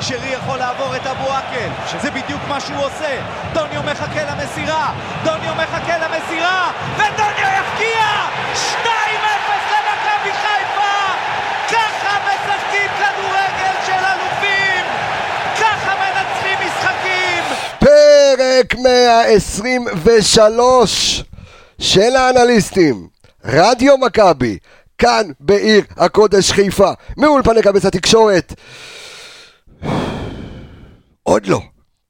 שרי יכול לעבור את אבו עקל, זה בדיוק מה שהוא עושה. דוניו מחכה למסירה, דוניו מחכה למסירה, ודוניו יפקיע! 2-0 למכבי חיפה! ככה משחקים כדורגל של אלופים! ככה מנצחים משחקים! פרק 123 של האנליסטים, רדיו מכבי, כאן בעיר הקודש חיפה, מאולפני קבץ התקשורת. עוד לא,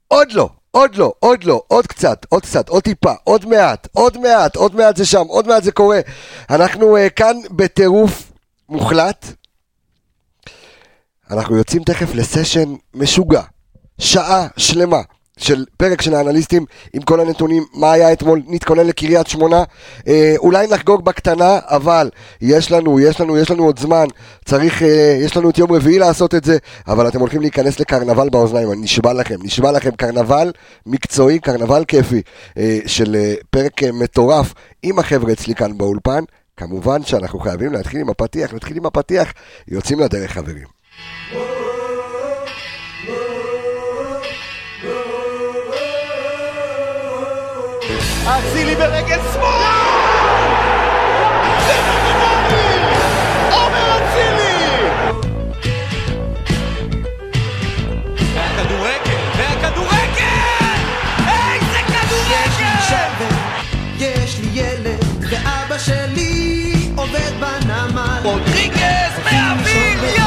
עוד לא, עוד לא, עוד לא, עוד קצת, עוד קצת, עוד טיפה, עוד מעט, עוד מעט, עוד מעט זה שם, עוד מעט זה קורה. אנחנו uh, כאן בטירוף מוחלט. אנחנו יוצאים תכף לסשן משוגע, שעה שלמה. של פרק של האנליסטים עם כל הנתונים, מה היה אתמול, נתכונן לקריית שמונה, אה, אולי נחגוג בקטנה, אבל יש לנו, יש לנו, יש לנו עוד זמן, צריך, אה, יש לנו את יום רביעי לעשות את זה, אבל אתם הולכים להיכנס לקרנבל באוזניים, אני נשבע לכם, נשבע לכם, קרנבל מקצועי, קרנבל כיפי, אה, של אה, פרק אה, מטורף עם החבר'ה אצלי כאן באולפן, כמובן שאנחנו חייבים להתחיל עם הפתיח, נתחיל עם הפתיח, יוצאים לדרך חברים. אצילי ברגל שמאל! זה! עומר אצילי! והכדורגל, והכדורגל! איזה כדורגל! יש לי ילד, ואבא שלי עובד בנמל. רודריגז מהאוויר,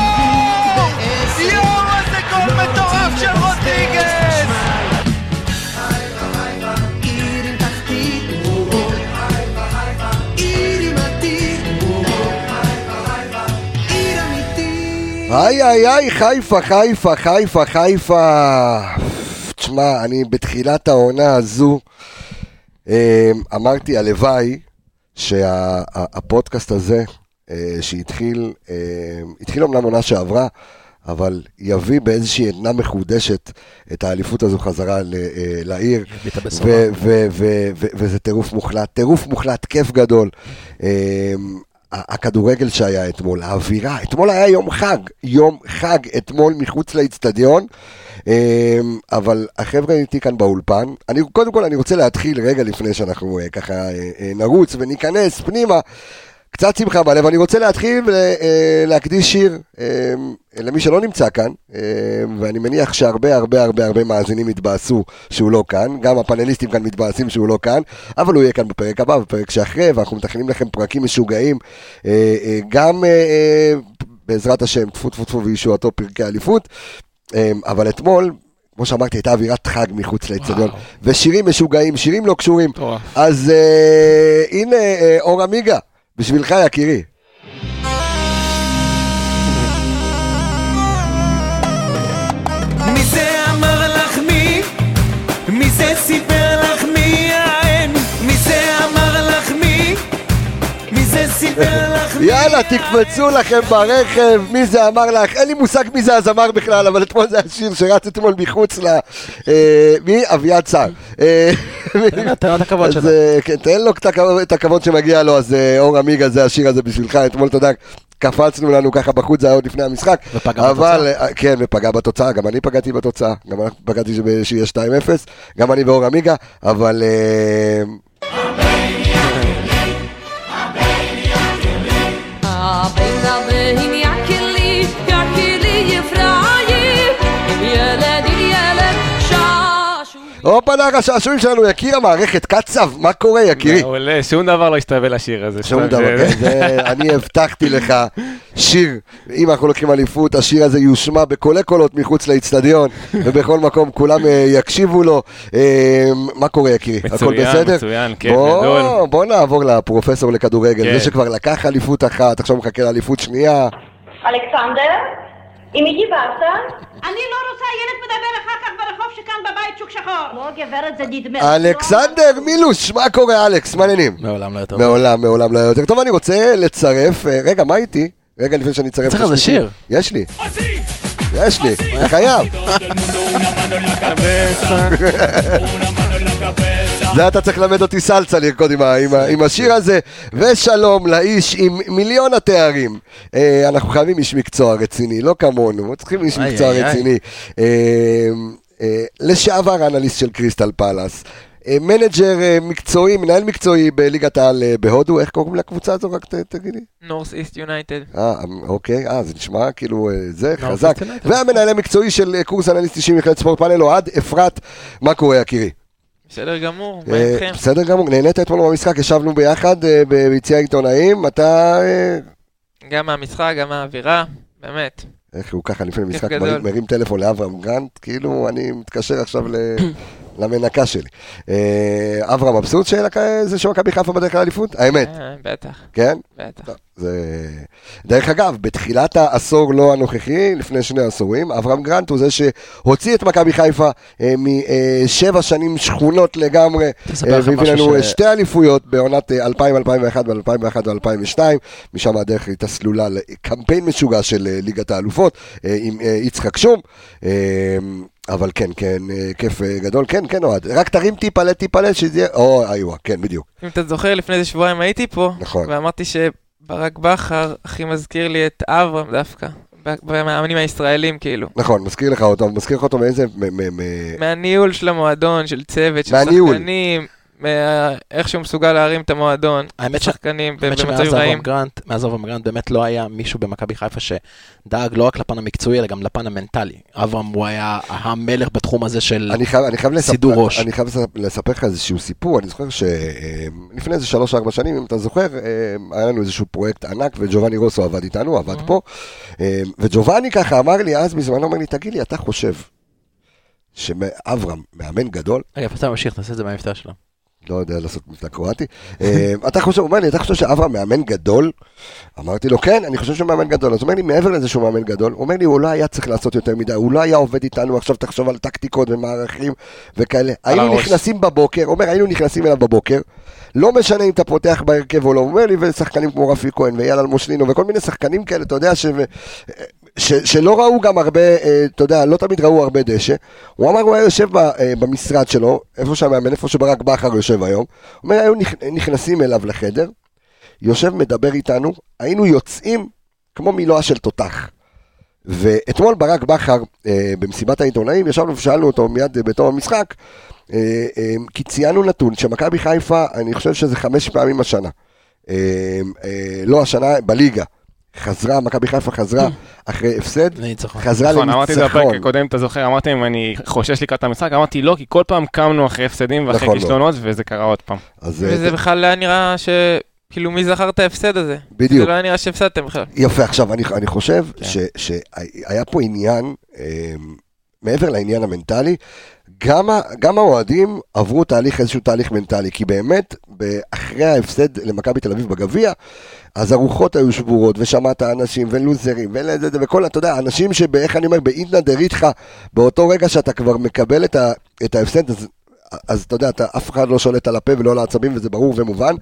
איי איי איי, חיפה, חיפה, חיפה, חיפה. תשמע, אני בתחילת העונה הזו אה, אמרתי, הלוואי שהפודקאסט הזה, אה, שהתחיל, אה, התחיל אומנם עונה שעברה, אבל יביא באיזושהי עדנה מחודשת את האליפות הזו חזרה אה, לעיר. וזה טירוף מוחלט, טירוף מוחלט, כיף גדול. הכדורגל שהיה אתמול, האווירה, אתמול היה יום חג, יום חג אתמול מחוץ לאיצטדיון, אמ, אבל החבר'ה איתי כאן באולפן, אני, קודם כל אני רוצה להתחיל רגע לפני שאנחנו אה, ככה אה, אה, נרוץ וניכנס פנימה. קצת שמחה בלב, אני רוצה להתחיל ולהקדיש שיר אה, למי שלא נמצא כאן, אה, ואני מניח שהרבה הרבה הרבה הרבה מאזינים התבאסו שהוא לא כאן, גם הפאנליסטים כאן מתבאסים שהוא לא כאן, אבל הוא יהיה כאן בפרק הבא, בפרק שאחרי, ואנחנו מתכננים לכם פרקים משוגעים, אה, אה, גם אה, אה, בעזרת השם, טפו טפו טפו וישועתו פרקי אליפות, אה, אבל אתמול, כמו שאמרתי, הייתה אווירת חג מחוץ לאצטדיון. ושירים משוגעים, שירים לא קשורים. אז אה, הנה אה, אור עמיגה, בשבילך יקירי. מי אמר לך מי? סיפר לך מי אמר לך מי? סיפר? יאללה, תקפצו לכם ברכב, מי זה אמר לך? אין לי מושג מי זה הזמר בכלל, אבל אתמול זה השיר שרץ אתמול מחוץ ל... אה, מי? אביעד סער. אה, תן לו- את הכבוד שלו. אה, כן, תן לו את הכבוד- שמגיע לו, אז אור עמיגה זה השיר הזה בשבילך, אתמול יודע, קפצנו לנו ככה בחוץ, זה היה עוד לפני המשחק. ופגע אבל, בתוצאה. אה, כן, ופגע בתוצאה, גם אני פגעתי בתוצאה, גם אני פגעתי שיהיה 2-0, גם אני ואור עמיגה, אבל... הופה נער השעשועים שלנו, יקיר המערכת, קצב, מה קורה יקירי? מעולה, שום דבר לא השתווה לשיר הזה. שום זה- דבר, כן, זה, אני הבטחתי לך שיר, אם אנחנו לוקחים אליפות, השיר הזה יושמע בקולי קולות מחוץ לאיצטדיון, ובכל מקום כולם אה, יקשיבו לו. אה, מה קורה יקירי? הכל מצוין, בסדר? מצוין, כיף בוא, גדול. בוא נעבור לפרופסור לכדורגל, כן. זה שכבר לקח אליפות אחת, עכשיו מחכה לאליפות שנייה. אלכסנדר? עם מי דיברת? אני לא רוצה ילד מדבר אחר כך ברחוב שכאן בבית שוק שחור. לא, גברת, זה נדמה. אלכסנדר מילוש, מה קורה אלכס? מה העניינים? מעולם לא יותר. מעולם, מעולם לא יותר טוב. אני רוצה לצרף, אה, רגע, מה איתי? רגע, לפני שאני אצרף... צריך איזה. שיר. יש לי. יש לי, חייב. זה אתה צריך ללמד אותי סלסה לרקוד עם, השיר הזה. ושלום לאיש עם מיליון התארים. אה, אנחנו חייבים איש מקצוע רציני, לא כמונו, צריכים איש איי, מקצוע איי, איי. רציני. אה, אה, לשעבר אנליסט של קריסטל פאלאס. manager מקצועי, מנהל מקצועי בליגת העל בהודו, איך קוראים לקבוצה הזו? רק תגידי. נורת' איסט יונייטד. אה, אוקיי, אה, זה נשמע כאילו זה, לא, חזק. והמנהל המקצועי של קורס אנליסט אישי מכללת ספורט פאנל, אוהד אפרת, מה קורה יקירי? בסדר גמור, מה אה, איתכם? בסדר גמור, נהנית אתמול במשחק, ישבנו ביחד אה, ביציע העיתונאים, אתה... אה, גם מהמשחק, גם מהאווירה, באמת. איך הוא ככה לפני משחק. מרים, מרים טלפון לאברהם גרנט, כאילו אני מתקשר עכשיו ל... למנקה שלי. אה, אברהם מבסוט שלקה- זה שמכבי חיפה בדרך לאליפות? האמת, אה, בטח, כן? בטח. זה... דרך אגב, בתחילת העשור לא הנוכחי, לפני שני עשורים, אברהם גרנט הוא זה שהוציא את מכבי חיפה אה, משבע שנים שכונות לגמרי, אה, והביא לנו ש- שתי אליפויות בעונת אה, 2000, 2001 ו-2001 ו-2002, משם הדרך הייתה סלולה לקמפיין משוגע של ליגת האלופות אה, עם אה, יצחק שום. אה, אבל כן, כן, אה, כיף אה, גדול, כן, כן, אוהד, רק תרים טיפה טיפה שזה יהיה, או, איואה, כן, בדיוק, אם אתה זוכר, לפני איזה שבועיים הייתי פה, נכון. ואמרתי שברק בכר הכי מזכיר לי את אברהם דווקא, במאמנים הישראלים כאילו. נכון, מזכיר לך אותו, מזכיר לך אותו מאיזה, מהניהול של המועדון, של צוות, של. שחקנים, מה- איך שהוא מסוגל להרים את המועדון, שחקנים האמת שמאז במצבים רעים. אברהם גרנט, מאז אברהם גרנט באמת לא היה מישהו במכבי חיפה שדאג לא רק לפן המקצועי, אלא גם לפן המנטלי. אברהם הוא היה המלך בתחום הזה של... סידור לספר, ראש. אני חייב לספר- לך איזשהו סיפור, אני זוכר שלפני איזה שלוש-ארבע שנים, אם אתה זוכר, אה, היה לנו איזשהו פרויקט ענק, וג'ובאני רוסו עבד איתנו, עבד פה, אה, וג'ובאני ככה אמר לי אז בזמנו, אמר לי, תגיד לי, אתה חושב שאברהם, מאמן גדול, רגע, אתה ממשיך, תעשה את זה מהמבטא שלו. לא יודע לעשות מבטא קרואטי. אה, אתה חושב, הוא אומר לי, אתה חושב שאברהם מאמן גדול? אמרתי לו, כן, אני חושב שהוא מאמן גדול. אז הוא אומר לי, מעבר לזה שהוא מאמן גדול, הוא אומר לי, הוא לא היה צריך לעשות יותר מדי, הוא לא היה עובד איתנו, עכשיו תחשוב על טקטיקות ומערכים וכאלה. היינו. נכנסים בבוקר, הוא אומר, היינו נכנסים אליו בבוקר, לא משנה אם אתה פותח בהרכב או לא, הוא אומר לי, ושחקנים כמו רפי כהן ואייל אלמושלינו וכל מיני שחקנים כאלה, אתה יודע, ש... ש, שלא ראו גם הרבה, אה, אתה יודע, לא תמיד ראו הרבה דשא. הוא אמר, הוא היה יושב ב, אה, במשרד שלו, איפה שהמאמן, איפה שברק בכר יושב היום. הוא אומר, היו נכ- נכנסים אליו לחדר, יושב, מדבר איתנו, היינו יוצאים כמו מילואה של תותח. ואתמול ברק בכר, אה, במסיבת העיתונאים, ישבנו ושאלנו אותו מיד אה, בתום המשחק, אה, אה, כי ציינו נתון שמכבי חיפה, אני חושב שזה חמש פעמים השנה. אה, אה, לא השנה, בליגה. חזרה, מכבי חיפה חזרה אחרי הפסד, לניצחון. חזרה נכון, אמרתי את זה בפרק לניצחון. הקודם, אתה זוכר, אמרתי אם אני חושש לקראת המשחק, אמרתי לא, כי כל פעם קמנו אחרי הפסדים ואחרי נכון, כישלונות, וזה קרה עוד פעם. אז אה, וזה בכלל היה נראה ש... כאילו, מי זכר את ההפסד הזה? בדיוק. זה לא היה נראה שהפסדתם בכלל. יפה, עכשיו אני, אני חושב כן. ש, שהיה פה עניין, אה, מעבר לעניין המנטלי, גם, גם האוהדים עברו תהליך, איזשהו תהליך מנטלי, כי באמת, אחרי ההפסד למכבי תל אביב בגביע, אז הרוחות היו שבורות, ושמעת אנשים, ולוזרים, וכל, אתה יודע, אנשים שבאיך אני אומר, באינטנה דריתך, באותו רגע שאתה כבר מקבל את, ה, את ההפסד, אז, אז אתה יודע, אתה, אף אחד לא שולט על הפה ולא על העצבים, וזה ברור ומובן,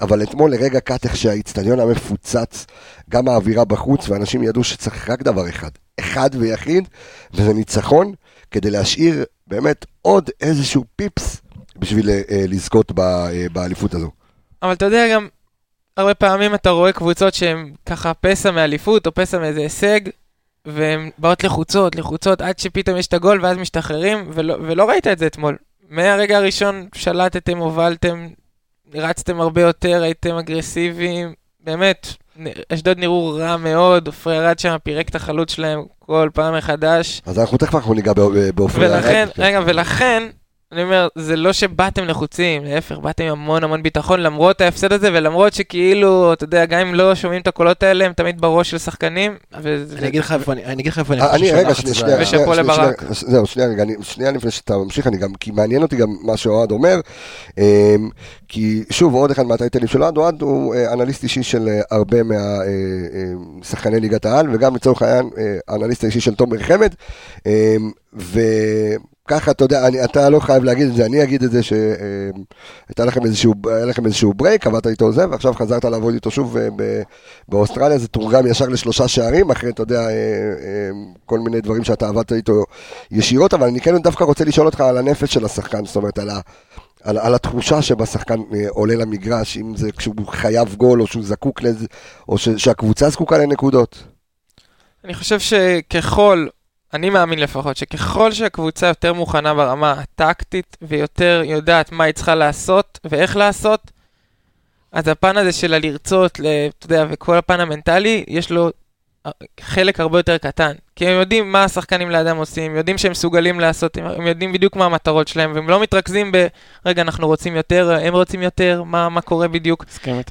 אבל אתמול לרגע קט איך שהאיצטדיון היה מפוצץ, גם האווירה בחוץ, ואנשים ידעו שצריך רק דבר אחד, אחד ויחיד, וזה ניצחון, כדי להשאיר באמת עוד איזשהו פיפס בשביל אה, לזכות אה, באליפות הזו. אבל אתה יודע גם, הרבה פעמים אתה רואה קבוצות שהן ככה פסע מאליפות או פסע מאיזה הישג, והן באות לחוצות, לחוצות, עד שפתאום יש את הגול ואז משתחררים, ולא, ולא ראית את זה אתמול. מהרגע הראשון שלטתם, הובלתם, רצתם הרבה יותר, הייתם אגרסיביים, באמת, אשדוד נראו רע מאוד, עופרי ארד שם פירק את החלוץ שלהם כל פעם מחדש. אז אנחנו תכף אנחנו ניגע בא- באופן... ולכן, כן. רגע, ולכן, אני אומר, זה לא שבאתם לחוצים, להפך, באתם עם המון המון ביטחון, למרות ההפסד הזה, ולמרות שכאילו, אתה יודע, גם אם לא שומעים את הקולות האלה, הם תמיד בראש של שחקנים. אני אגיד לך איפה אני אני אגיד לך איפה אני אה, אני, חושב רגע, שהלחץ שנייה, הזה- ושאפו שנייה, לברק. זהו, שנייה רגע, אני- שנייה לפני שאתה ממשיך, אני גם, כי מעניין אותי גם מה שאוהד אומר, אמ, כי שוב, עוד אחד מהטייטלים של אוהד, אוהד הוא אה, אנליסט אישי של אה, הרבה מהשחקני ליגת העל, וגם לצורך העניין, האנליסט האישי של תומר חמד, וככה, אתה יודע, אני, אתה לא חייב להגיד את זה, אני אגיד את זה שהייתה לכם איזשהו, היה לכם איזשהו ברייק, עבדת איתו זה, ועכשיו חזרת לעבוד איתו שוב אה, ב- באוסטרליה, זה תורגם ישר לשלושה שערים, אחרי, אתה יודע, אה, אה, כל מיני דברים שאתה עבדת איתו ישירות, אבל אני כן דווקא רוצה לשאול אותך על הנפש של השחקן, זאת אומרת, על, ה, על, על התחושה שבה שחקן אה, עולה למגרש, אם זה כשהוא חייב גול, או שהוא זקוק לזה, או ש, שהקבוצה זקוקה לנקודות. אני חושב שככל, אני מאמין לפחות, שככל שהקבוצה יותר מוכנה ברמה הטקטית ויותר יודעת מה היא צריכה לעשות ואיך לעשות, אז הפן הזה של הלרצות, אתה יודע, וכל הפן המנטלי, יש לו אה, חלק הרבה יותר קטן. כי הם יודעים מה השחקנים לידם עושים, הם יודעים שהם מסוגלים לעשות, הם- הם יודעים בדיוק מה המטרות שלהם, והם לא מתרכזים ב, רגע, אנחנו רוצים יותר, הם רוצים יותר, מה, מה קורה בדיוק.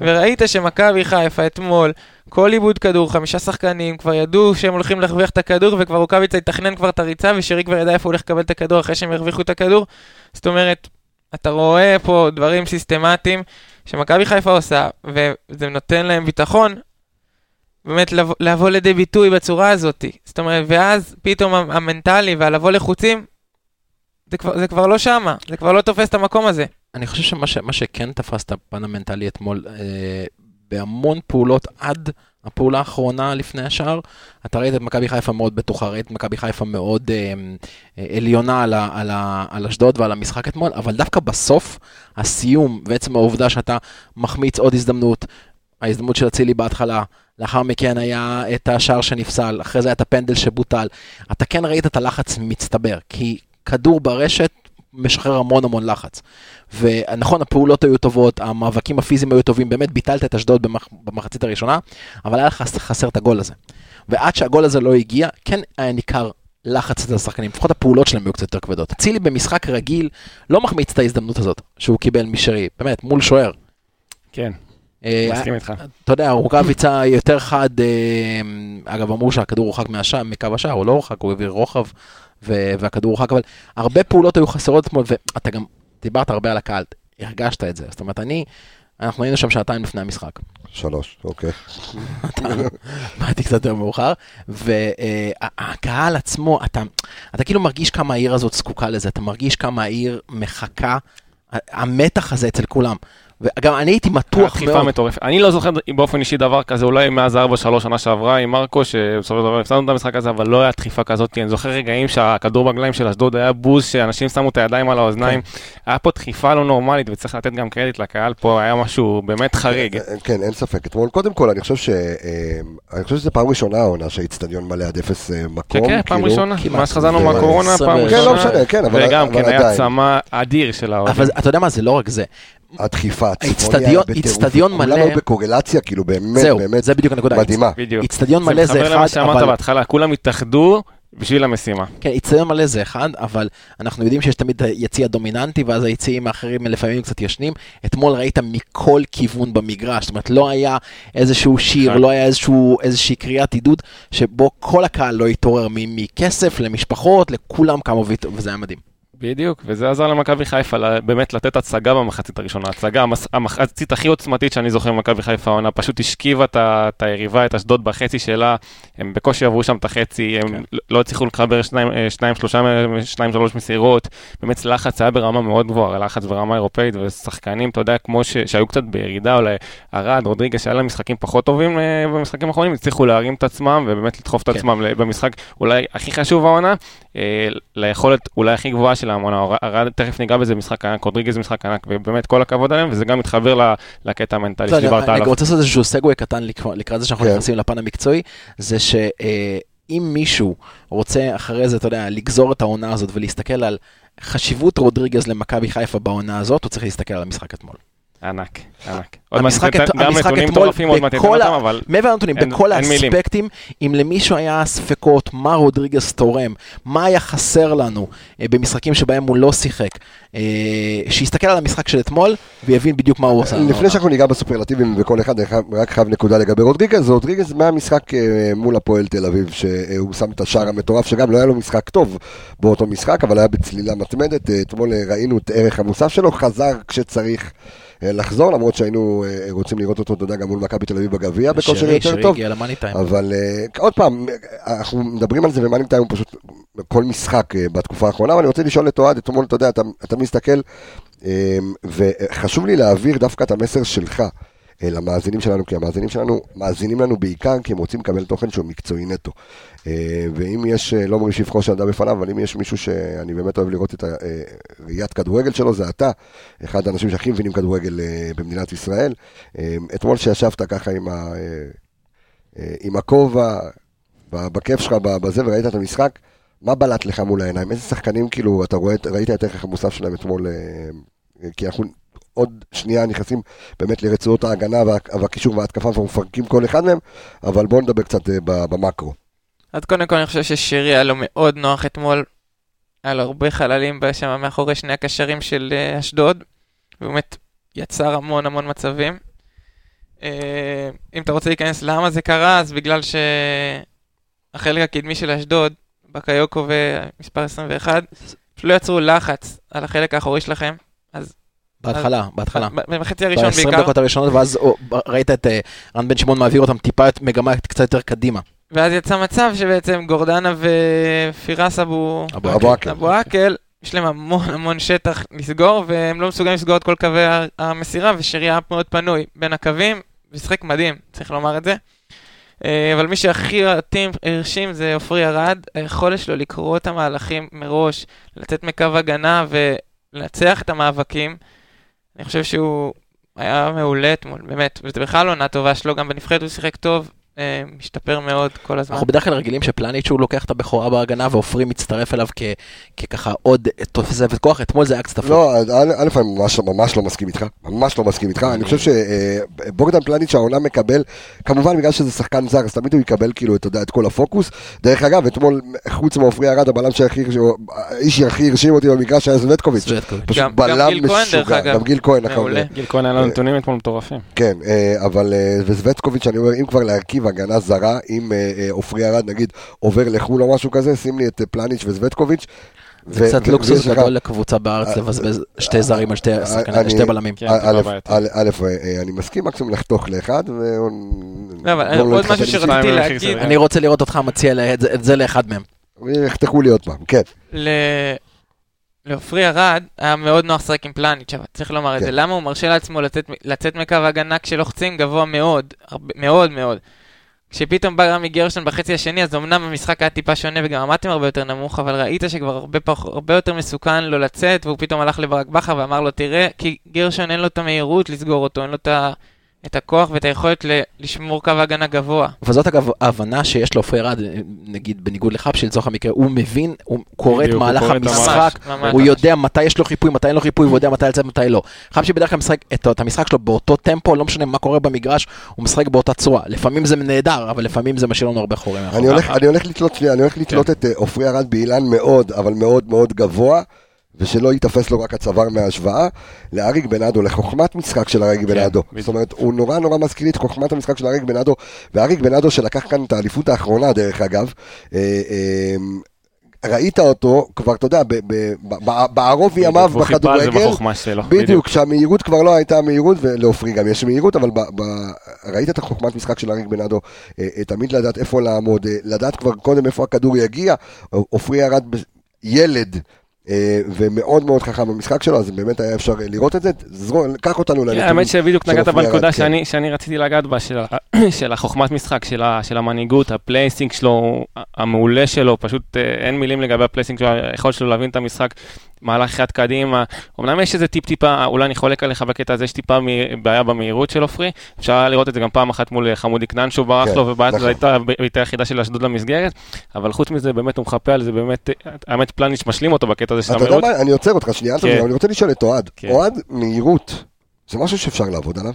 וראית שמכבי חיפה אתמול, כל עיבוד כדור, חמישה שחקנים, כבר ידעו שהם הולכים להרוויח את הכדור, וכבר רוקאביצה יתכנן כבר את הריצה, ושרי כבר ידע איפה הוא הולך לקבל את הכדור אחרי שהם הרוויחו את הכדור. זאת אומרת, אתה רואה פה דברים סיסטמטיים שמכבי חיפה עושה, וזה נותן להם ביטחון, באמת לבוא, לבוא לידי ביטוי בצורה הזאת. זאת אומרת, ואז פתאום המ- המנטלי והלבוא לחוצים, זה כבר, זה כבר לא שמה, זה כבר לא תופס את המקום הזה. אני חושב שמה ש, שכן תפס את הפן המנטלי אתמול, אה, בהמון פעולות עד הפעולה האחרונה לפני השער, אתה ראית את מכבי חיפה מאוד בטוחה, ראית את מכבי חיפה מאוד אה, אה, עליונה על, ה, על, ה, על אשדוד ועל המשחק אתמול, אבל דווקא בסוף, הסיום ועצם העובדה שאתה מחמיץ עוד הזדמנות, ההזדמנות של אצילי בהתחלה, לאחר מכן היה את השער שנפסל, אחרי זה היה את הפנדל שבוטל, אתה כן ראית את הלחץ מצטבר, כי כדור ברשת משחרר המון המון לחץ. ונכון, הפעולות היו טובות, המאבקים הפיזיים היו טובים, באמת ביטלת את אשדוד במח... במחצית הראשונה, אבל היה לך חסר את הגול הזה. ועד שהגול הזה לא הגיע, כן היה ניכר לחץ אצל השחקנים, לפחות הפעולות שלהם היו קצת יותר כבדות. אצילי במשחק רגיל לא מחמיץ את ההזדמנות הזאת שהוא קיבל משרי, באמת, מול שוער. כן, אה, מסכים איתך. אתה יודע, רוקאביצה יותר חד, אה, אגב, אמרו שהכדור הורחק מהשער, מקו השער, הוא לא הורחק, הוא העביר רוחב, ו- והכדור הורחק, אבל הרבה פעולות היו חסרות אתמול, ואתה גם דיברת הרבה על הקהל, הרגשת את זה. זאת אומרת, אני, אנחנו היינו שם שעתיים לפני המשחק. שלוש, אוקיי. באתי קצת יותר מאוחר, והקהל עצמו, אתה, אתה כאילו מרגיש כמה העיר הזאת זקוקה לזה, אתה מרגיש כמה העיר מחכה, המתח הזה אצל כולם. וגם אני הייתי מתוח דחיפה מאוד. מטורפת. אני לא זוכר באופן אישי דבר כזה, אולי מאז 4-3 שנה שעברה עם מרקו, שבסופו של דבר הפסדנו את המשחק הזה, אבל לא היה דחיפה כזאת. אני זוכר רגעים שהכדור ברגליים של אשדוד היה בוז, שאנשים שמו את הידיים על האוזניים. היה פה דחיפה לא נורמלית, וצריך לתת גם קרדיט לקהל פה, היה משהו באמת חריג. אה, כן, אין ספק. אתמול, קודם כל, אני חושב ש... אה, אני חושב שזו פעם ראשונה העונה שהאיצטדיון מלא עד אפס אה, כן, מקום. כן, פעם כאילו. ראשונה. מאז חזרנו ו- מהקורונה, פעם כן, כן, ראשונה. לא משנה, כן, אבל וגם אבל כן, היה עדיין. צמא אדיר של האוהדים. אבל אתה יודע מה, זה לא רק זה. הדחיפה הצפוניה בטירוף. איצטדיון מלא- כולנו בקורלציה, כאילו, באמת, זהו, באמת, זה בדיוק הנקודה. מדהימה. בדיוק. איצטדיון מלא זה מתחבר למה אחד, שאמרת אבל... בהתחלה, כולם התאחדו בשביל המשימה. כן, איצטדיון מלא זה אחד, אבל אנחנו יודעים שיש תמיד יציא הדומיננטי, ואז היציעים האחרים לפעמים קצת ישנים. אתמול ראית מכל כיוון במגרש, זאת אומרת, לא היה איזשהו שיר. לא היה איזשהו, איזושהי קריאת עידוד, שבו כל הקהל לא התעורר מכסף למשפחות, לכולם קמו, וזה היה מדהים. בדיוק, וזה עזר למכבי חיפה באמת לתת הצגה במחצית הראשונה. הצגה, המחצית הכי עוצמתית שאני זוכר ממכבי חיפה העונה, פשוט השכיבה את היריבה, את אשדוד בחצי שלה, הם בקושי עברו שם את החצי, הם כן. לא- לא הצליחו לחבר שניים, אה, שניים, שלושה, שניים, שלוש מסירות, באמת לחץ היה ברמה מאוד גבוהה, לחץ ברמה אירופאית, ושחקנים, אתה יודע, כמו ש- שהיו קצת בירידה, אולי ארד, רודריגס, שהיה להם משחקים פחות טובים אה, במשחקים האחרונים, הצליחו להרים את עצמם ובאמת לדחוף את כן. עצמם במשחק אולי הכי חשוב העונה, אה, ליכולת אולי הכי גבוהה של העונה, תכף ניגע בזה משחק ענק, רודריגז משחק ענק, ובאמת כל הכבוד עליהם, וזה גם מתחבר לקטע המנטלי שדיברת אני עליו. רוצה לעשות איזשהו סגווי קטן לקראת לקראת זה שאנחנו כן. נכנסים לפן המקצועי, זה שאם מישהו רוצה אחרי זה, אתה יודע, לגזור את העונה הזאת ולהסתכל על חשיבות רודריגז למכבי חיפה בעונה הזאת, הוא צריך להסתכל על המשחק אתמול. ענק, ענק. עוד המשחק את- גם המשחק נתונים אתמול מטורפים עוד מעט אותם, אבל מעבר לנתונים, אין- בכל אין מילים. האספקטים, אם למישהו היה ספקות מה רודריגז תורם, מה היה חסר לנו אה, במשחקים שבהם הוא לא שיחק, אה, שיסתכל על המשחק של אתמול ויבין בדיוק מה הוא עושה. לפני שאנחנו ניגע בסופרלטיבים בכל אחד, אני רק חייב נקודה לגבי רודריגז, רודריגז מהמשחק אה, מול הפועל תל אביב, שהוא שם את השער המטורף, שגם לא היה לו משחק טוב באותו משחק, אבל היה בצלילה מתמדת, אה, אתמול אה, ראינו את ערך המוסף שלו, חזר כשצריך. אה, לחזור, למרות שהיינו אה, רוצים לראות אותו, אתה יודע, גם מול מכבי תל אביב בגביע בכושר יותר טוב. אבל אה, עוד פעם, אנחנו מדברים על זה ומאנים טיים פשוט כל משחק בתקופה האחרונה, אבל אני רוצה לשאול את אוהד, אתמול, אתה יודע, אתה, אתה מסתכל, וחשוב לי להעביר דווקא את המסר שלך. אה, למאזינים שלנו, כי המאזינים שלנו מאזינים לנו בעיקר כי הם רוצים לקבל תוכן שהוא מקצועי נטו. אה, ואם יש, אה, לא אומרים שבחו של אדם בפניו, אבל אם יש מישהו שאני באמת אוהב לראות את הראיית כדורגל שלו, זה אתה, אחד האנשים שהכי מבינים כדורגל במדינת ישראל. אתמול שישבת ככה עם, ה, עם הכובע, בכיף שלך, בזה, וראית את המשחק, מה בלט לך מול העיניים? איזה שחקנים, כאילו, אתה רואה, ראית את הערך המוסף שלהם אתמול, כי אנחנו עוד שנייה נכנסים באמת לרצועות ההגנה וה- והקישור וההתקפה, ואנחנו מפרקים כל אחד מהם, אבל בואו נדבר קצת אה, במקרו. אז קודם כל אני חושב ששירי היה לו מאוד נוח אתמול. היה לו הרבה חללים שם מאחורי שני הקשרים של אה, אשדוד. באמת יצר המון המון מצבים. אה, אם אתה רוצה להיכנס למה זה קרה, אז בגלל שהחלק הקדמי של אשדוד, בקיוקו ומספר 21, פשוט לא יצרו לחץ על החלק האחורי שלכם. בהתחלה, בהתחלה. ב- בחצי הראשון ב-20 בעיקר. דקות הראשונות, ואז ראית את אה, רן בן שמעון מעביר אותם טיפה את מגמה קצת יותר קדימה. ואז יצא מצב שבעצם גורדנה ופירס אבו... אבו אבו עקל. יש להם המון המון שטח לסגור, והם לא מסוגלים לסגור את כל קווי המסירה, ושירי היה מאוד פנוי בין הקווים, ושיחק מדהים, צריך לומר את זה. אה, אבל מי שהכי אותי הרשים זה עופרי ארד, היכולת שלו לקרוא את המהלכים מראש, לצאת מקו הגנה ולנצח את המאבקים. אני חושב שהוא היה מעולה אתמול, באמת, וזה בכלל עונה טובה שלו, גם בנבחרת הוא שיחק טוב, אה, משתפר מאוד כל הזמן. אנחנו בדרך כלל רגילים שפלניץ' הוא לוקח את הבכורה בהגנה ועופרי מצטרף אליו כ- כככה עוד תוספת כוח, אתמול זה היה קצת הפוך. לא, א', אני ממש, ממש לא מסכים איתך, ממש לא מסכים איתך, אני חושב שבוגדן פלניץ' העונה מקבל, כמובן בגלל שזה שחקן זר, אז תמיד הוא יקבל כאילו, אתה יודע, את כל הפוקוס. דרך אגב, אתמול, חוץ מעופרי ארד, הבלם שהכי, האיש שהכי הרשים אותי במגרש היה זווטקוביץ'. פשוט בלם גיל כהן, דרך משוגע, אגב. גם גיל כהן, נכון. גיל כהן היה לו נתונים אתמול מטורפים. כן, אה, אבל, אה, וזווטקוביץ', אני אומר, אם כבר להרכיב הגנה זרה, אם אה, אה, עופרי ארד, נגיד, עובר לחו"ל או משהו כזה, שים לי את אה, פלניץ' וזווטקוביץ'. זה ו- קצת ו- לוקסוס גדול לקבוצה בארץ לבזבז שתי זרים על שתי שחקנים- אני- שתי בלמים. כן, א', אני מסכים מקסימום לחתוך לאחד, ו... לא, אבל לא עוד משהו שרציתי להגיד, אני רוצה לראות אותך מציע את זה- לאחד מהם. יחתכו לי עוד פעם, כן. ל... לעופרי ארד היה מאוד נוח לשחק עם פלניץ', אבל צריך לומר את כן. זה. למה הוא מרשה לעצמו לצאת, מקו ההגנה כשלוחצים גבוה מאוד, מאוד מאוד. כשפתאום בא רמי גרשון בחצי השני, אז אמנם המשחק היה טיפה שונה וגם עמדתם הרבה יותר נמוך, אבל ראית שכבר הרבה, פח, הרבה יותר מסוכן לו לצאת, והוא פתאום הלך לברק בכר ואמר לו, תראה, כי גרשון אין לו את המהירות לסגור אותו, אין לו את, את הכוח ואת היכולת ל, לשמור קו הגנה גבוה. וזאת אגב ההבנה שיש לעופרי ארד, נגיד בניגוד לחפשי לצורך המקרה, הוא מבין, הוא קורא את מהלך המשחק, ממש, ממש. הוא יודע מתי יש לו חיפוי, מתי אין לו חיפוי, הוא יודע מתי לצאת, מתי לא. חפשי בדרך כלל משחק את את המשחק שלו באותו טמפו, לא משנה מה קורה במגרש, הוא משחק באותה צורה. לפעמים זה נהדר, אבל לפעמים זה משאיר לנו הרבה חורים. אני הולך- אני הולך לתלות שנייה, אני הולך לתלות את אה, עופרי ארד באילן מאוד, אבל מאוד מאוד גבוה, ושלא ייתפס לו רק הצוואר מההשוואה, לאריק בנאדו, לחוכמת משחק של אריק בנאדו. בדיוק. זאת אומרת, הוא נורא נורא מזכיר את חוכמת המשחק של אריק בנאדו, ואריק בנאדו שלקח כאן את האליפות האחרונה, דרך אגב, אה, אה, ראית אותו כבר, אתה יודע, בערוב ימיו בכדורגל. בדיוק, שהמהירות כבר לא הייתה מהירות, ולעופרי גם יש מהירות, אבל ראית את החוכמת משחק של אריק בנאדו, אה, תמיד לדעת איפה לעמוד, לדעת כבר קודם איפה הכדור יגיע, עופרי ירד ילד. אה, ומאוד מאוד חכם במשחק שלו, אז באמת היה אפשר לראות את זה. קח אותנו כן, לנתונים. האמת שבדיוק נגעת בנקודה כן. שאני, רציתי לגעת בה, של, החוכמת משחק, של המנהיגות, ה placing שלו, המעולה שלו, פשוט אה, אין מילים לגבי ה placing שלו, היכולת שלו להבין את המשחק, מהלך אחד קדימה. אמנם יש איזה טיפ טיפה, אולי אני חולק עליך בקטע הזה, יש טיפה בעיה במהירות של עופרי, אפשר לראות את זה גם פעם אחת מול אה, חמודי כנען שהוא ברח כן, לו, ובעט נכון. זו הייתה הבעיטה היחידה של אשדוד למסגרת, אבל חוץ מזה באמת הוא מחפה על זה, באמת, אה, האמת פלניץ' משלים אותו בקטע הזה של אתה יודע המהירות. מה, אני עוצר אותך שנייה, כן. אני רוצה לשאול את אוהד. כן. אוהד, מהירות, זה משהו שאפשר לעבוד עליו?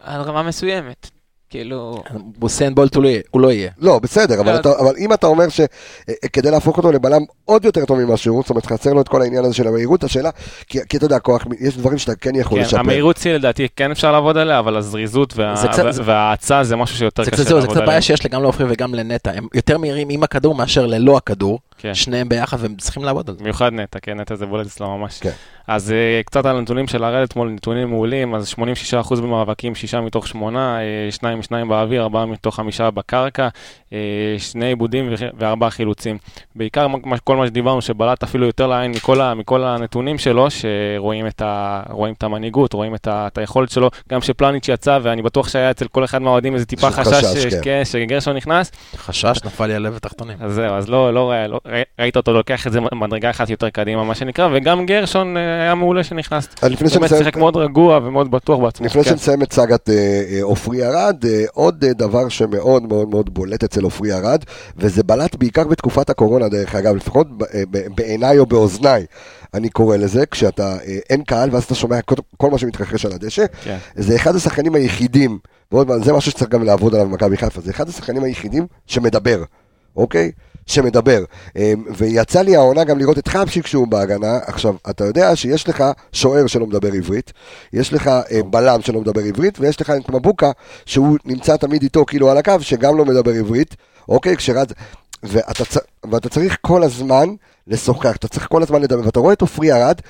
על רמה מסוימת. כאילו, בוסיין בולט הוא לא יהיה- הוא לא יהיה. לא, בסדר, אבל, אתה, אבל אם אתה אומר שכדי להפוך אותו לבלם עוד יותר טוב ממה שהוא, זאת אומרת, חסר לו את כל העניין הזה של המהירות, השאלה, כי, כי אתה יודע, כוח, יש דברים שאתה כן יכול כן, לשפר. המהירות שלי לדעתי כן אפשר לעבוד עליה, אבל הזריזות וה- זה קצת- וההאצה זה משהו שיותר זה קשה קצת זהו, זה לעבוד קצת עליה. בעיה שיש גם לעופרי וגם לנטע. הם יותר מהירים עם הכדור מאשר ללא הכדור. כן. שניהם ביחד והם צריכים לעבוד על זה. במיוחד נטע, כן, נטע זה בולט אצלו ממש. כן. אז uh, קצת על הנתונים של הראל אתמול, נתונים מעולים, אז 86% במאבקים, שישה מתוך שמונה, uh, שניים משניים באוויר, ארבעה מתוך חמישה בקרקע, uh, שני עיבודים וארבעה חילוצים. בעיקר כל מה שדיברנו, שבלט אפילו יותר לעין מכל, ה- מכל הנתונים שלו, שרואים את, ה- רואים את המנהיגות, רואים את, ה- את היכולת שלו, גם שפלניץ' יצא, ואני בטוח שהיה אצל כל אחד מהאוהדים איזה טיפה חשש, חשש, ש- כן. כן, שגרשון נכנס, חשש, נפל לי הלב התחתונים. אז זהו, אז לא, לא, לא, ראי- ראית אותו לוקח את זה מדרגה אחת יותר קדימה, מה שנקרא, וגם גרשון אה, היה מעולה שנכנס. אז לפני באמת שיחק מאוד רגוע ומאוד בטוח בעצמו. לפני כן. שנסיים את סאגת אה, אה, עופרי ארד, אה, עוד אה, דבר שמאוד מאוד מאוד בולט אצל עופרי ארד, וזה בלט בעיקר בתקופת הקורונה דרך אגב, לפחות אה, בעיניי או באוזניי, אני קורא לזה, כשאתה, אה, אין קהל ואז אתה שומע כל, כל מה שמתרחש על הדשא, כן. זה אחד השחקנים היחידים, ועוד פעם, זה משהו שצריך גם לעבוד עליו במכבי חיפה, זה אחד השחקנים היחידים שמדבר, אוקיי? שמדבר. אה, ויצא לי העונה גם לראות את חבשיק שהוא בהגנה. עכשיו, אתה יודע שיש לך שוער שלא מדבר עברית, יש לך אה, בלם שלא מדבר עברית, ויש לך את מבוקה, שהוא נמצא תמיד איתו כאילו על הקו, שגם לא מדבר עברית, אוקיי? כשרץ... ואתה. ואתה צריך כל הזמן לשוחח, אתה צריך כל הזמן לדבר, ואתה רואה את עופרי ארד,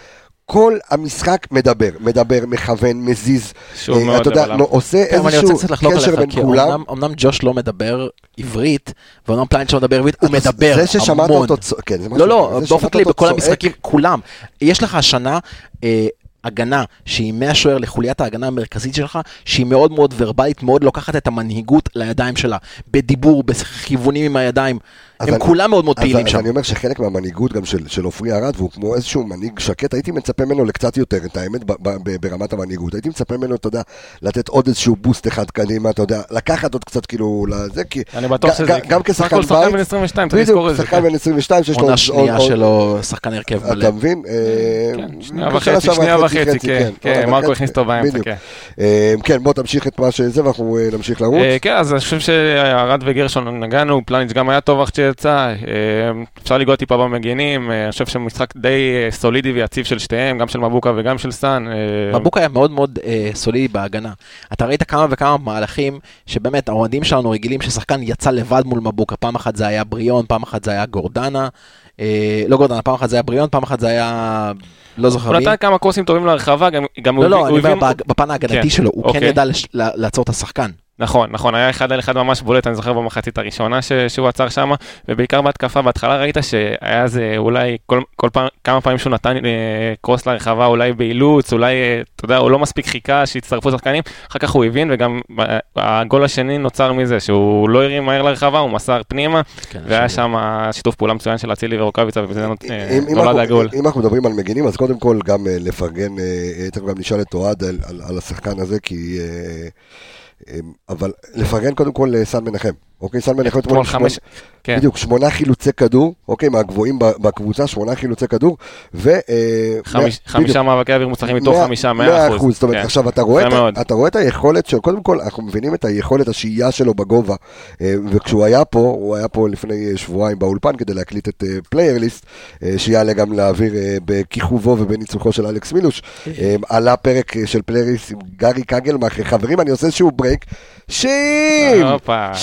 כל המשחק מדבר, מדבר, מכוון, מזיז, שוב אה, מאוד אתה יודע. לא, עושה כן, איזשהו רוצה קצת לחלוק קשר עליך, בין כי כולם. אמנם- אמנם ג'וש לא מדבר עברית, ואומנם פלניץ' לא מדבר עברית, הוא מדבר זה ששמעת המון. אותו, צ- כן, זה משהו לא, לא, באופן כללי, בכל צועק, המשחקים, כולם. יש לך השנה אה, הגנה שהיא מהשוער לחוליית ההגנה המרכזית שלך, שהיא מאוד מאוד ורבלית, מאוד לוקחת את המנהיגות לידיים שלה, בדיבור, בכיוונים עם הידיים. אז הם אני- כולם מאוד מאוד אז- פעילים אז שם. אני אומר שחלק מהמנהיגות גם של, של עופרי ארד, והוא כמו איזשהו מנהיג שקט, הייתי מצפה ממנו לקצת יותר, את האמת, ב, ב, ב, ברמת המנהיגות. הייתי מצפה ממנו, אתה יודע, לתת עוד איזשהו בוסט אחד קדימה, אתה יודע, לקחת עוד קצת כאילו לזה, כי... אני בטוח שזה. גם כשחקן הכל שחקן בית, בן 22, צריך לזכור את בדיוק, זה. שחקן כן. בן 22 שיש לו... עונה שנייה שלו, שחקן הרכב מלא. אתה מבין? אה, כן, שנייה שנה וחצי, שנייה וחצי, כן, כן, עונה מרקו הכניס אותו באמצע. כן. אה, כן, בוא תמשיך את מה שזה ואנחנו אה, נמשיך לרוץ. אה, כן, אז אני חושב שארד וגרשון נגענו, פלניץ' גם היה טוב שיצא, אה, אפשר לגעת טיפה במגנים, אה, אני חושב שמשחק די אה, סולידי ויציב של שתיהם, גם של מבוקה וגם של סאן. מבוקה היה מאוד מאוד סולידי בהגנה. אתה ראית כמה וכמה מהלכים שבאמת האוהדים שלנו רגילים ששחקן יצא לבד מול מבוקה. פעם אחת זה היה בריון, פעם אחת זה היה גורדנה. לא גורדנה, פעם אחת זה היה בריון, פעם אחת זה היה... לא זוכר הוא מי. נתן כמה קורסים טובים להרחבה, גם- הוא לא, לא, אני הוא אומר בפן ההגנתי כן, שלו, הוא כן אוקיי. ידע לעצור את השחקן. נכון, נכון, היה אחד על אחד ממש בולט, אני זוכר במחצית הראשונה ש, שהוא עצר שם, ובעיקר בהתקפה, בהתחלה ראית שהיה איזה אולי כל, כל פעם, כמה פעמים שהוא נתן אה, קרוס לרחבה, אולי באילוץ, אולי, אה, אתה יודע, הוא לא מספיק חיכה שיצטרפו שחקנים, אחר כך הוא הבין, וגם אה, הגול השני נוצר מזה, שהוא לא הרים מהר לרחבה, הוא מסר פנימה, כן, והיה שם- שיתוף פעולה מצוין של אצילי ורוקאביצה, וזה אה, נולד הגול. אם אנחנו מדברים על מגינים, אז קודם כל גם אה, לפרגן, אה, אה, תכף גם נשאל את אוהד על- על על השחקן הזה, כי... אה, אבל לפרגן קודם כל לסן מנחם. אוקיי, סן מנחם אתמול חמש, כן. בדיוק, שמונה חילוצי כדור, אוקיי, מהגבוהים בקבוצה, שמונה חילוצי כדור, ו... אה, חמיש- מאה- בדיוק. חמישה מאבקי אוויר מוצלחים מתוך חמישה, מאה אחוז. אחוז. זאת אומרת, כן. עכשיו, אתה רואה, את, ה- מאוד. אתה רואה את היכולת של, קודם כל, אנחנו מבינים את היכולת, השהייה שלו בגובה, אה, וכשהוא היה פה, הוא היה פה לפני אה, שבועיים באולפן כדי להקליט את Player List, שיעלה גם לאוויר בכיכובו ובניצוחו של אלכס מילוש. עלה פרק של Player List עם גארי קגלמאכר. חברים, אני עושה איזשהו break. שים! הופה.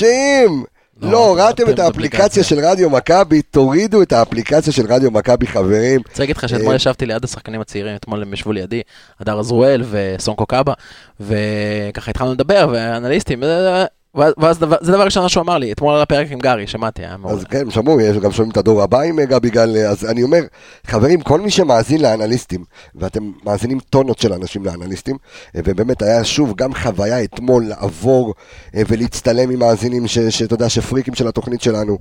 לא, לא, הורדתם את אתם האפליקציה אפליקציה. של רדיו מכבי, תורידו את האפליקציה של רדיו מכבי, חברים. רוצה להגיד לך שאתמול אה, ישבתי ליד השחקנים הצעירים, אתמול הם ישבו לידי, הדר עזרואל וסונקו קאבה, וככה התחלנו לדבר, ואנליסטים, אה, ואז- דבר- זה דבר ראשון שהוא אמר לי, אתמול על הפרק עם גארי, שמעתי, היה מאוד... אז כן, שמעו, יש גם שומעים את הדור הבא עם אה, גבי גל, אה, אז אני אומר, חברים, כל מי שמאזין לאנליסטים, ואתם מאזינים טונות של אנשים לאנליסטים, אה, ובאמת היה שוב גם חוויה אתמול לעבור ולהצטלם עם מאזינים, שאתה יודע, שפריקים של התוכנית שלנו.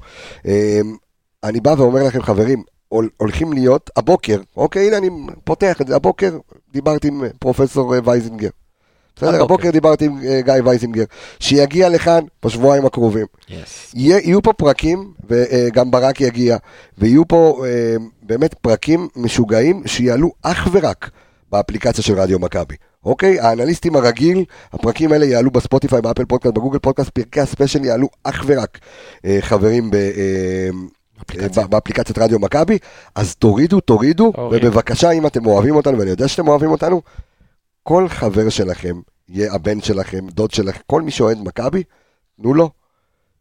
אני בא ואומר לכם, חברים, הול- הולכים להיות, הבוקר, אוקיי, הנה אני פותח את זה, הבוקר דיברתי עם פרופסור וייזינגר. בסדר, הבוקר. דיברתי עם אה, גיא וייזינגר, שיגיע לכאן בשבועיים הקרובים. יהיו פה פרקים, וגם ברק יגיע, ויהיו פה אה, באמת פרקים משוגעים שיעלו אך ורק באפליקציה של רדיו מכבי. אוקיי? האנליסטים הרגיל, הפרקים האלה יעלו בספוטיפיי, באפל פודקאסט, בגוגל פודקאסט, פרקי ה special יעלו אך ורק אה, חברים ב... אה, באפליקציית רדיו מכבי, אז תורידו, תורידו, תוריד. ובבקשה, אם אתם אוהבים אותנו, ואני יודע שאתם אוהבים אותנו, כל חבר שלכם, יהיה הבן שלכם, דוד שלכם, כל מי שאוהד מכבי, תנו לו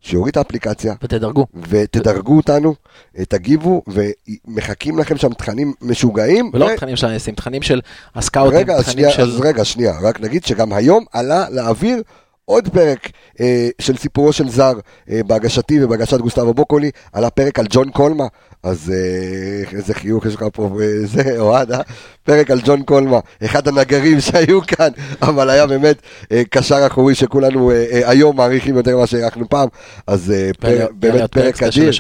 שיוריד את האפליקציה, ותדרגו. ותדרגו אותנו, אה, תגיבו, ומחכים לכם שם תכנים משוגעים. ולא ו- תכנים של האנסים, תכנים של הסקאוטים, רגע, תכנים שנייה, של... אז רגע, שנייה, רק נגיד שגם היום עלה לאוויר עוד פרק אה, של סיפורו של זר אה, בהגשתי ובהגשת גוסטבו בוקולי, עלה פרק על ג'ון קולמה, אז אה, איזה חיוך יש לך פה, זה אוהד, אה? פרק על ג'ון קולמה, אחד הנגרים שהיו כאן, אבל היה באמת אה, קשר אחורי שכולנו אה, אה, היום מעריכים יותר ממה שהערכנו פעם, אז אה, באמת פרק אדיר.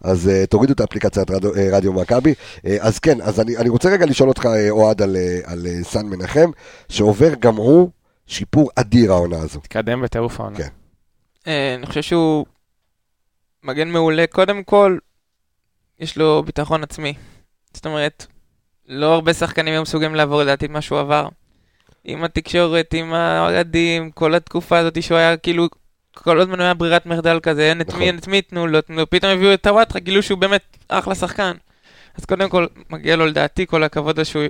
אז תורידו את האפליקציית רדיו, אה, רדיו מכבי. אז כן, אז אני, אני רוצה רגע לשאול אותך, אה, אוהד, על, אה, על אה, סן מנחם, שעובר גם הוא שיפור אדיר העונה הזו. תקדם בטירוף העונה. כן. אה, אני חושב שהוא מגן מעולה. קודם כל, יש לו ביטחון עצמי. זאת אומרת, לא הרבה שחקנים היו מסוגלים לעבור לדעתי את מה שהוא עבר. עם התקשורת, עם האוהדים, כל התקופה הזאת שהוא היה כאילו, כל הזמן היה ברירת מחדל כזה, אין את נכון. מי, אין את מי תנו לו, תנו לו, פתאום הביאו את טוואטחה, גילו שהוא באמת אחלה שחקן. אז קודם כל, מגיע לו לדעתי כל הכבוד שהוא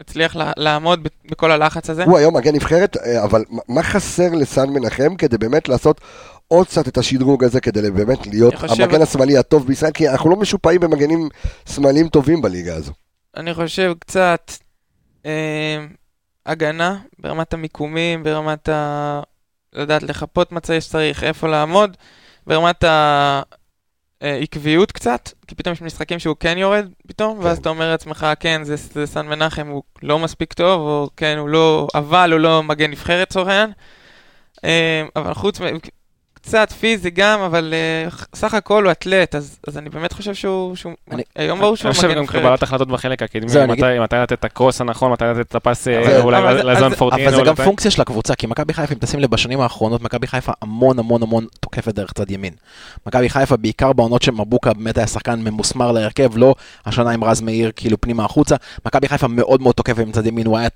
הצליח לעמוד בכל הלחץ הזה. הוא היום מגן נבחרת, אה, אבל מה חסר לסן מנחם כדי באמת לעשות עוד קצת את השדרוג הזה, כדי באמת להיות חושב- המגן השמאלי הטוב בישראל? כי אנחנו לא משופעים במגנים שמאליים טובים בליגה הזו. אני חושב קצת אה, הגנה ברמת המיקומים, ברמת ה... לדעת לחפות מצב שצריך, איפה לעמוד, ברמת העקביות קצת, כי פתאום יש משחקים שהוא כן יורד פתאום, כן. ואז אתה אומר לעצמך, כן, זה, זה סן מנחם, הוא לא מספיק טוב, או כן, הוא לא, אבל הוא לא מגן נבחרת לצורך העניין. אה, אבל חוץ. קצת פיזי גם, אבל אה, סך הכל הוא אתלט, אז, אז אני באמת חושב שהוא, שהוא אני- היום ברור שהוא אני חושב מגן גם. קבלת החלטות בחלק הקדמי, מתי לתת את הקרוס הנכון, מתי לתת את הפס אה, אולי לזון אז- פורטינו. אבל זה גם פונקציה של הקבוצה, כי מכבי חיפה, אם תשים לב בשנים האחרונות, מכבי חיפה המון המון המון תוקפת דרך צד ימין. מכבי חיפה, בעיקר בעונות שמבוקה באמת היה שחקן ממוסמר להרכב, לא השנה עם רז מאיר כאילו פנימה החוצה. מכבי חיפה מאוד מאוד תוקפת עם צד ימין, הוא היה,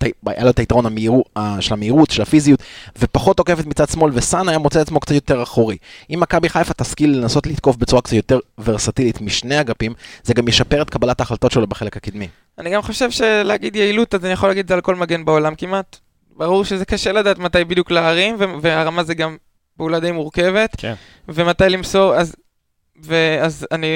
לו את היתרון המהירו, ה- של המהירות, של הפיזיות, ופחות תוקפת מצד שמאל, וסאן היה מוצא את עצמו קצת יותר אחורי. אם מכבי חיפה תשכיל לנסות לתקוף בצורה קצת יותר ורסטילית משני אגפים, זה גם ישפר את קבלת ההחלטות שלו בחלק הקדמי. אני גם חושב שלהגיד יעילות, אז אני יכול להגיד את זה על כל מגן בעולם כמעט. ברור שזה קשה לדעת מתי בדיוק להרים, והרמה זה גם פעולה די מורכבת, כן. ומתי למסור, אז, ואז אני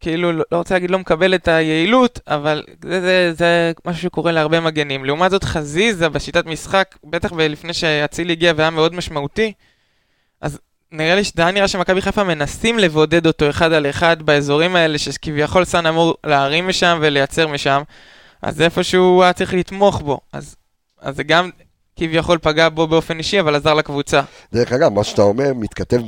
כאילו לא לא רוצה להגיד לא מקבל את היעילות, אבל זה, זה, זה משהו שקורה להרבה מגנים. לעומת זאת חזיזה בשיטת משחק, בטח לפני שאצילי הגיע והיה מאוד משמעותי, אז נראה לי, זה היה נראה שמכבי חיפה מנסים לבודד אותו אחד על אחד באזורים האלה, שכביכול סאן אמור להרים משם ולייצר משם, אז איפשהו הוא היה צריך לתמוך בו. אז, אז זה גם כביכול פגע בו באופן אישי, אבל עזר לקבוצה. דרך אגב, מה שאתה אומר מתכתב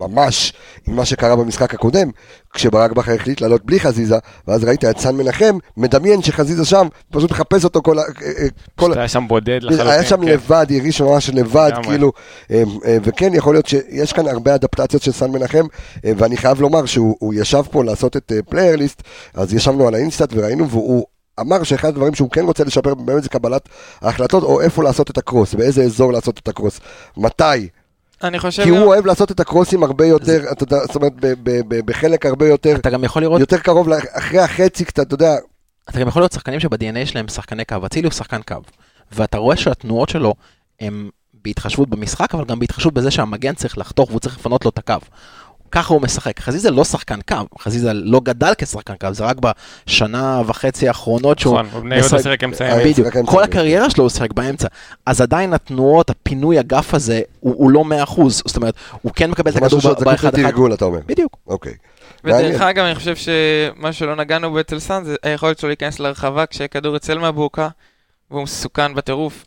ממש עם מה שקרה במשחק הקודם, כשברק בכר החליט לעלות בלי חזיזה, ואז ראית את סן מנחם, מדמיין שחזיזה שם, פשוט מחפש אותו כל ה... אה, כל ה- היה שם בודד לחלוטין. היה שם כן. לבד, הרגיש ממש לבד. כאילו, אה, אה, וכן, יכול להיות שיש כאן הרבה אדפטציות של סן מנחם, אה, ואני חייב לומר שהוא הוא ישב פה לעשות את Player List, אז ישבנו על האינסטאט וראינו, והוא אמר שאחד הדברים שהוא כן רוצה לשפר באמת זה קבלת ההחלטות, או איפה לעשות את הקרוס, באיזה אזור לעשות את הקרוס, מתי, אני חושב... כי הוא אוהב לעשות את הקרוסים הרבה יותר, אתה יודע, זאת אומרת, ב- ב- ב- בחלק הרבה יותר, אתה גם יכול לראות יותר קרוב, אחרי החצי קצת, אתה יודע, אתה גם יכול להיות שחקנים שב-DNA שלהם שחקני קו, אצילי הוא שחקן קו, ואתה רואה שהתנועות שלו הם בהתחשבות במשחק, אבל גם בהתחשבות בזה שהמגן צריך לחתוך והוא צריך לפנות לו את הקו. ככה הוא משחק. חזיזה לא שחקן קו, חזיזה לא גדל כשחקן קו, זה רק בשנה וחצי האחרונות שהוא... נכון, בני יהודה משחק- שיחק אמצעים. אה, בדיוק, אמצע. כל הקריירה שלו הוא שיחק באמצע. אז עדיין התנועות, הפינוי אגף הזה, הוא לא 100%. זאת אומרת, הוא כן מקבל את משהו הכדור באחד אחד. לתרגול, אתה אומר. בדיוק. אוקיי. ודרך. אגב, אני חושב שמה שלא נגענו בו אצל סאן זה היכולת שלו להיכנס לרחבה כשכדור יוצא מהבוקה, והוא מסוכן בטירוף.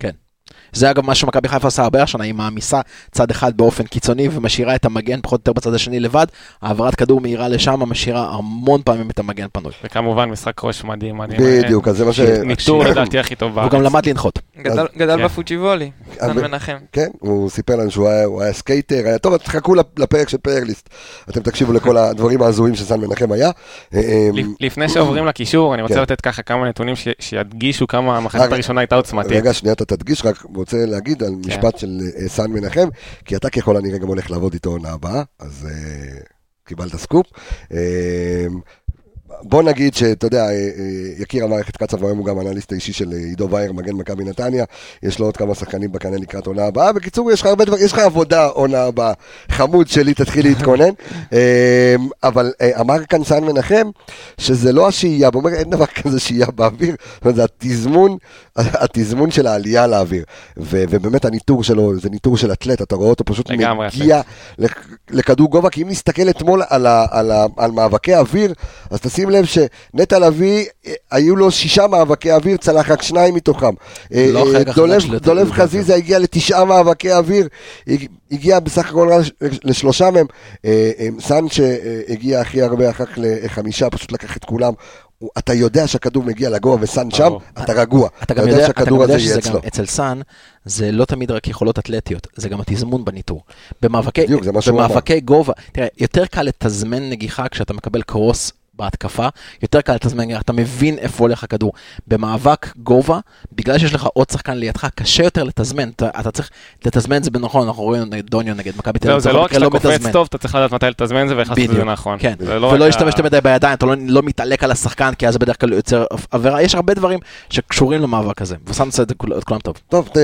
זה אגב מה שמכבי חיפה עושה הרבה השנה, היא מעמיסה צד אחד באופן קיצוני ומשאירה את המגן פחות או יותר בצד השני לבד, העברת כדור מהירה לשם משאירה המון פעמים את המגן פנוי. וכמובן משחק ראש מדהים, מדהים. בדיוק, אז זה מה ש... ניתור לדעתי הכי טוב בארץ. גם למד לנחות. גדל- גדל כן. בפוצ'יבולי, סאן אבל- מנחם. כן, הוא סיפר לנו שהוא היה, הוא היה skater, היה טוב, תחכו לפרק של Player List, אתם תקשיבו לכל הדברים ההזויים שסן מנחם היה. אה, אה, לפ- לפני שעוברים לקישור, אני רוצה כן. לתת ככה כמה נתונים ש- שידגישו כמה המחצית הראשונה הייתה עוצמתית. רגע, שנייה, אתה תדגיש, רק רוצה להגיד על כן. משפט של אה, סן מנחם, כי אתה ככל הנראה גם הולך לעבוד איתו עונה הבאה, אז אה, קיבלת סקופ. בוא נגיד שאתה יודע, אה, אה, יקיר המערכת קצב היום הוא גם אנליסט האישי של אה, עידו וייר, מגן מכבי נתניה, יש לו עוד כמה שחקנים בקנה לקראת עונה הבאה. בקיצור, יש לך הרבה דברים, יש לך עבודה עונה הבאה. חמוד שלי, תתחיל להתכונן. אה, אבל אמר כאן סן מנחם, שזה לא השהייה, הוא אומר, אין דבר כזה שהייה באוויר, זה התזמון, התזמון של העלייה לאוויר. ובאמת הניטור שלו, זה ניטור של אתלט, אתה רואה אותו פשוט מגיע לכ- לכדור גובה, כי אם נסתכל אתמול על מאבקי אוויר, אז תשים לב שנטע לביא, היו לו שישה מאבקי אוויר, צלח רק שניים מתוכם. לא אה, דולב- חזיזה הגיע לתשעה מאבקי אוויר, הג- הגיע בסך הכל לשלושה מהם. אה, אה, סאן שהגיע הכי הרבה, אחר כך לחמישה, פשוט לקח את כולם. אתה יודע שהכדור מגיע לגובה וסאן שם. אתה רגוע. אתה גם יודע, שהכדור הזה יהיה אצלו. אצל סאן, זה לא תמיד רק יכולות אתלטיות, זה גם התזמון בניטור. במאבקי גובה, תראה, יותר קל לתזמן נגיחה כשאתה מקבל קרוס בהתקפה, יותר קל לתזמן אתה מבין איפה הולך הכדור. במאבק גובה, בגלל שיש לך עוד שחקן לידך, קשה יותר לתזמן, אתה, אתה צריך לתזמן את זה בנכון, אנחנו רואים נגד דוניו נגד מכבי תל אביב, זה בכל לא רק שאתה קופץ מתזמן. טוב, אתה צריך לדעת מתי לתזמן את זה ולעשות את זה נכון. כן, זה לא ולא להשתמש מדי בידיים, אתה לא, לא מתעלק על השחקן, כי אז זה בדרך כלל יוצר עבירה, יש הרבה דברים שקשורים למאבק הזה, וסאן עושה את כולם טוב. טוב, ת-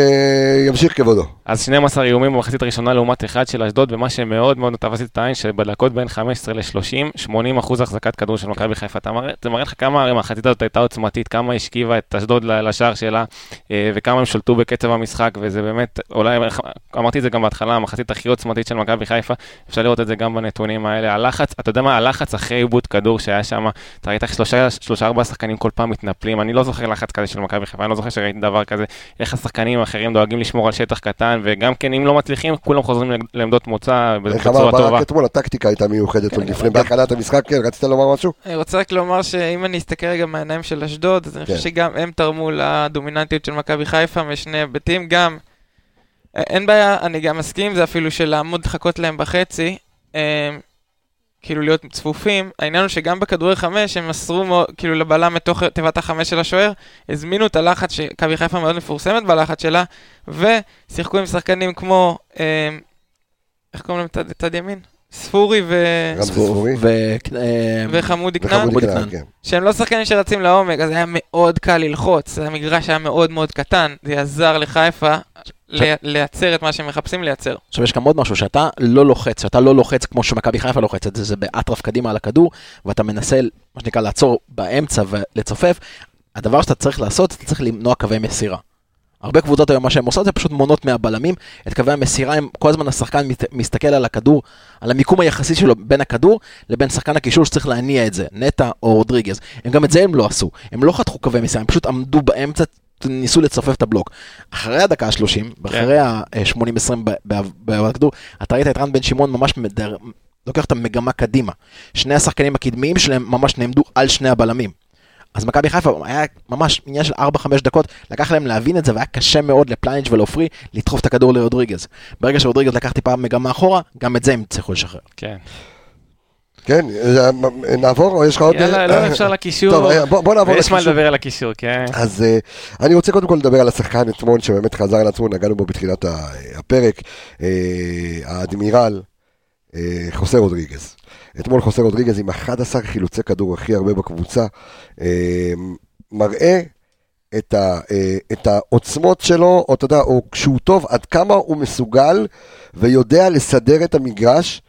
ימשיך כבודו. אז 12 איומים במחצית הראשונה לעומת אחד של אשדוד, ומה שמאוד מאוד תפס את העין, שבדקות בין 15 ל-30, 80 אחוז החזקת כדור של מכבי חיפה. אתה מראה- זה מראה לך כמה המחצית הזאת הייתה עוצמתית, כמה השכיבה את אשדוד לשער שלה, אה, וכמה הם שלטו בקצב המשחק, וזה באמת, אולי, אמרתי את זה גם בהתחלה, המחצית הכי עוצמתית של מכבי חיפה, אפשר לראות את זה גם בנתונים האלה. הלחץ, אתה יודע מה, הלחץ אחרי עיבוד כדור שהיה שם, אתה ראית איך שלושה, שלושה ארבעה שחקנים כל פעם מתנפלים, אני לא זוכר לחץ כזה של מכבי חיפה, אני לא זוכר שראיתי דבר כזה, איך השחקנים האחרים דואגים לשמור על שטח קטן, וגם כן, אם לא מצליחים, כולם חוזרים לעמדות מוצא איך אמר בצורה ברק טובה. אתמול, הטקטיקה הייתה מיוחדת עוד לפני, בהכנת המשחק, כן, רצית לומר משהו? אני רוצה רק לומר שאם אני אסתכל רגע מהעיניים של אשדוד, אז אני כן. חושב שגם הם תרמו לדומיננטיות של מכבי חיפה משני היבטים. גם, א- אין בעיה, אני גם מסכים עם זה אפילו של לעמוד לחכות להם בחצי, אה, כאילו להיות צפופים. העניין הוא שגם בכדורי חמש הם מסרו כאילו לבלם מתוך תיבת החמש של השוער, הזמינו את הלחץ שמכבי חיפה מאוד מפורסמת בלחץ שלה, ושיחקו עם שחקנים כמו, אה, איך קוראים להם צד ימין? ספורי ו... ספורי. ו- אה, וחמודי כנען. וחמודי כנען. כנען, כן. שהם לא שחקנים שרצים לעומק, אז היה מאוד קל ללחוץ, המגרש היה מאוד מאוד קטן, זה עזר לחיפה לי- לייצר את מה שהם מחפשים לייצר. עכשיו יש גם עוד משהו, שאתה לא לוחץ, שאתה לא לוחץ כמו שמכבי חיפה לוחצת, זה, זה באטרף קדימה על הכדור, ואתה מנסה, מה שנקרא, לעצור באמצע ולצופף, הדבר שאתה צריך לעשות, אתה צריך למנוע קווי מסירה. הרבה קבוצות היום, מה שהן עושות זה פשוט מונות מהבלמים, את קווי המסירה, הם, כל הזמן השחקן מת, מסתכל על הכדור, על המיקום היחסי שלו בין הכדור לבין שחקן הקישור שצריך להניע את זה, נטע או רודריגז. הם גם את זה הם לא עשו, הם לא חתכו קווי מסירה, הם פשוט עמדו באמצע, ניסו לצופף את הבלוק. אחרי הדקה ה-30, ואחרי ה-80-20 בכדור, אתה ראית את רן בן שמעון ממש מדר... לוקח את המגמה קדימה. שני השחקנים הקדמיים שלהם ממש נעמדו על שני הבלמים. אז מכבי חיפה היה ממש עניין של 4-5 דקות, לקח להם להבין את זה והיה קשה מאוד לפליינג' ולעופרי לדחוף את הכדור לרודריגז. ברגע שרודריגז לקח טיפה מגמה אחורה, גם את זה הם הצליחו לשחרר. כן. כן, אה, נעבור, או יש לך עוד... יאללה, לא אפשר לקישור. טוב, אה, בוא בוא נעבור ויש מה לקישור. לדבר על הקישור, כן. אז אה, אני רוצה קודם כל לדבר על השחקן אתמול, שבאמת חזר על עצמו, נגענו בו בתחילת ה- הפרק, אה, האדמירל אה, חוסה רודריגז. אתמול חוסה רודריגז עם 11 חילוצי כדור הכי הרבה בקבוצה, אה, מראה את, ה, אה, את העוצמות שלו, או אתה יודע, או כשהוא טוב, עד כמה הוא מסוגל ויודע לסדר את המגרש.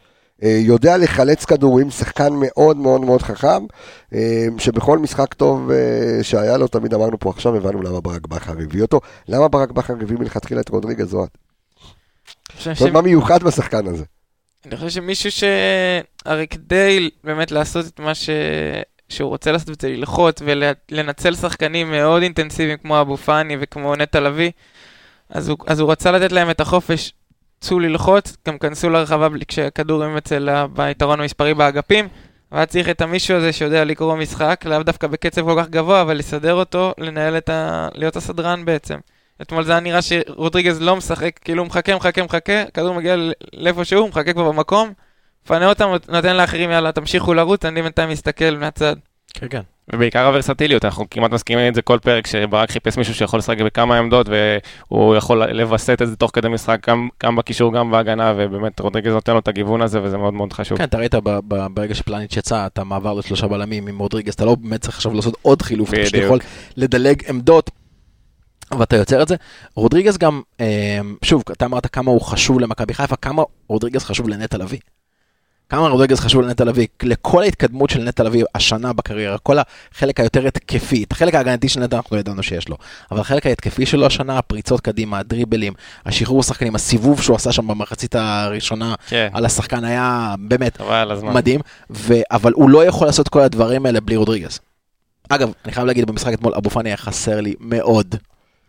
אה, יודע לחלץ כדורים, שחקן מאוד מאוד מאוד חכם, אה, שבכל משחק טוב אה, שהיה לו, תמיד אמרנו פה עכשיו, הבנו למה ברק בכר הביא אותו. למה ברק בכר הביא מלכתחילה את רודריגז חושב זאת אומרת, מה מיוחד בשחקן הזה? אני חושב שמישהו ש... הרי כדי באמת לעשות את מה ש... שהוא רוצה לעשות את זה, ללחוץ ולנצל שחקנים מאוד אינטנסיביים כמו אבו פאני וכמו נטע לביא, אז אז הוא רצה לתת להם את החופש, צאו ללחוץ, גם כנסו לרחבה כשהכדורים אצל ה... ביתרון המספרי באגפים, והיה צריך את המישהו הזה שיודע לקרוא משחק, לאו דווקא בקצב כל כך גבוה, אבל לסדר אותו, לנהל את ה... להיות הסדרן בעצם. אתמול זה היה נראה שרודריגז לא משחק, כאילו הוא מחכה, מחכה, מחכה, הכדור מגיע לאיפה שהוא, מחכה כבר במקום, מפנה אותם, נותן לאחרים, יאללה, תמשיכו לרוץ, אני בינתיים מסתכל מהצד. כן, כן. ובעיקר הוורסטיליות, אנחנו כמעט מסכימים את זה כל פרק, שברק חיפש מישהו שיכול לשחק בכמה עמדות, והוא יכול לווסת את זה תוך כדי משחק, גם, גם בקישור, גם בהגנה, ובאמת רודריגז נותן לו את הגיוון הזה, וזה מאוד מאוד חשוב. כן, אתה ראית ב- ב- ברגע שפלניץ' יצא, אתה מעבר לשלושה בלמים עם רודריגז, אתה לא באמת צריך עכשיו לעשות עוד חילוף, אתה פשוט. יכול לדלג עמדות. ואתה יוצר את זה. רודריגז גם, אה, שוב, אתה אמרת כמה הוא חשוב למכבי חיפה, כמה רודריגז חשוב לנטע לביא. כמה רודריגז חשוב לנטע לביא, לכל ההתקדמות של נטע לביא השנה בקריירה, כל החלק היותר התקפי, את החלק ההגנתי של נטע אנחנו ידענו שיש לו, אבל החלק ההתקפי שלו השנה, הפריצות קדימה, הדריבלים, השחרור שחקנים, הסיבוב שהוא עשה שם במחצית הראשונה כן, על השחקן היה באמת. מדהים, ו... אבל הוא לא יכול לעשות כל הדברים האלה בלי רודריגז. אגב, אני חייב להגיד, במשחק אתמול אבו פאני היה חסר לי מאוד.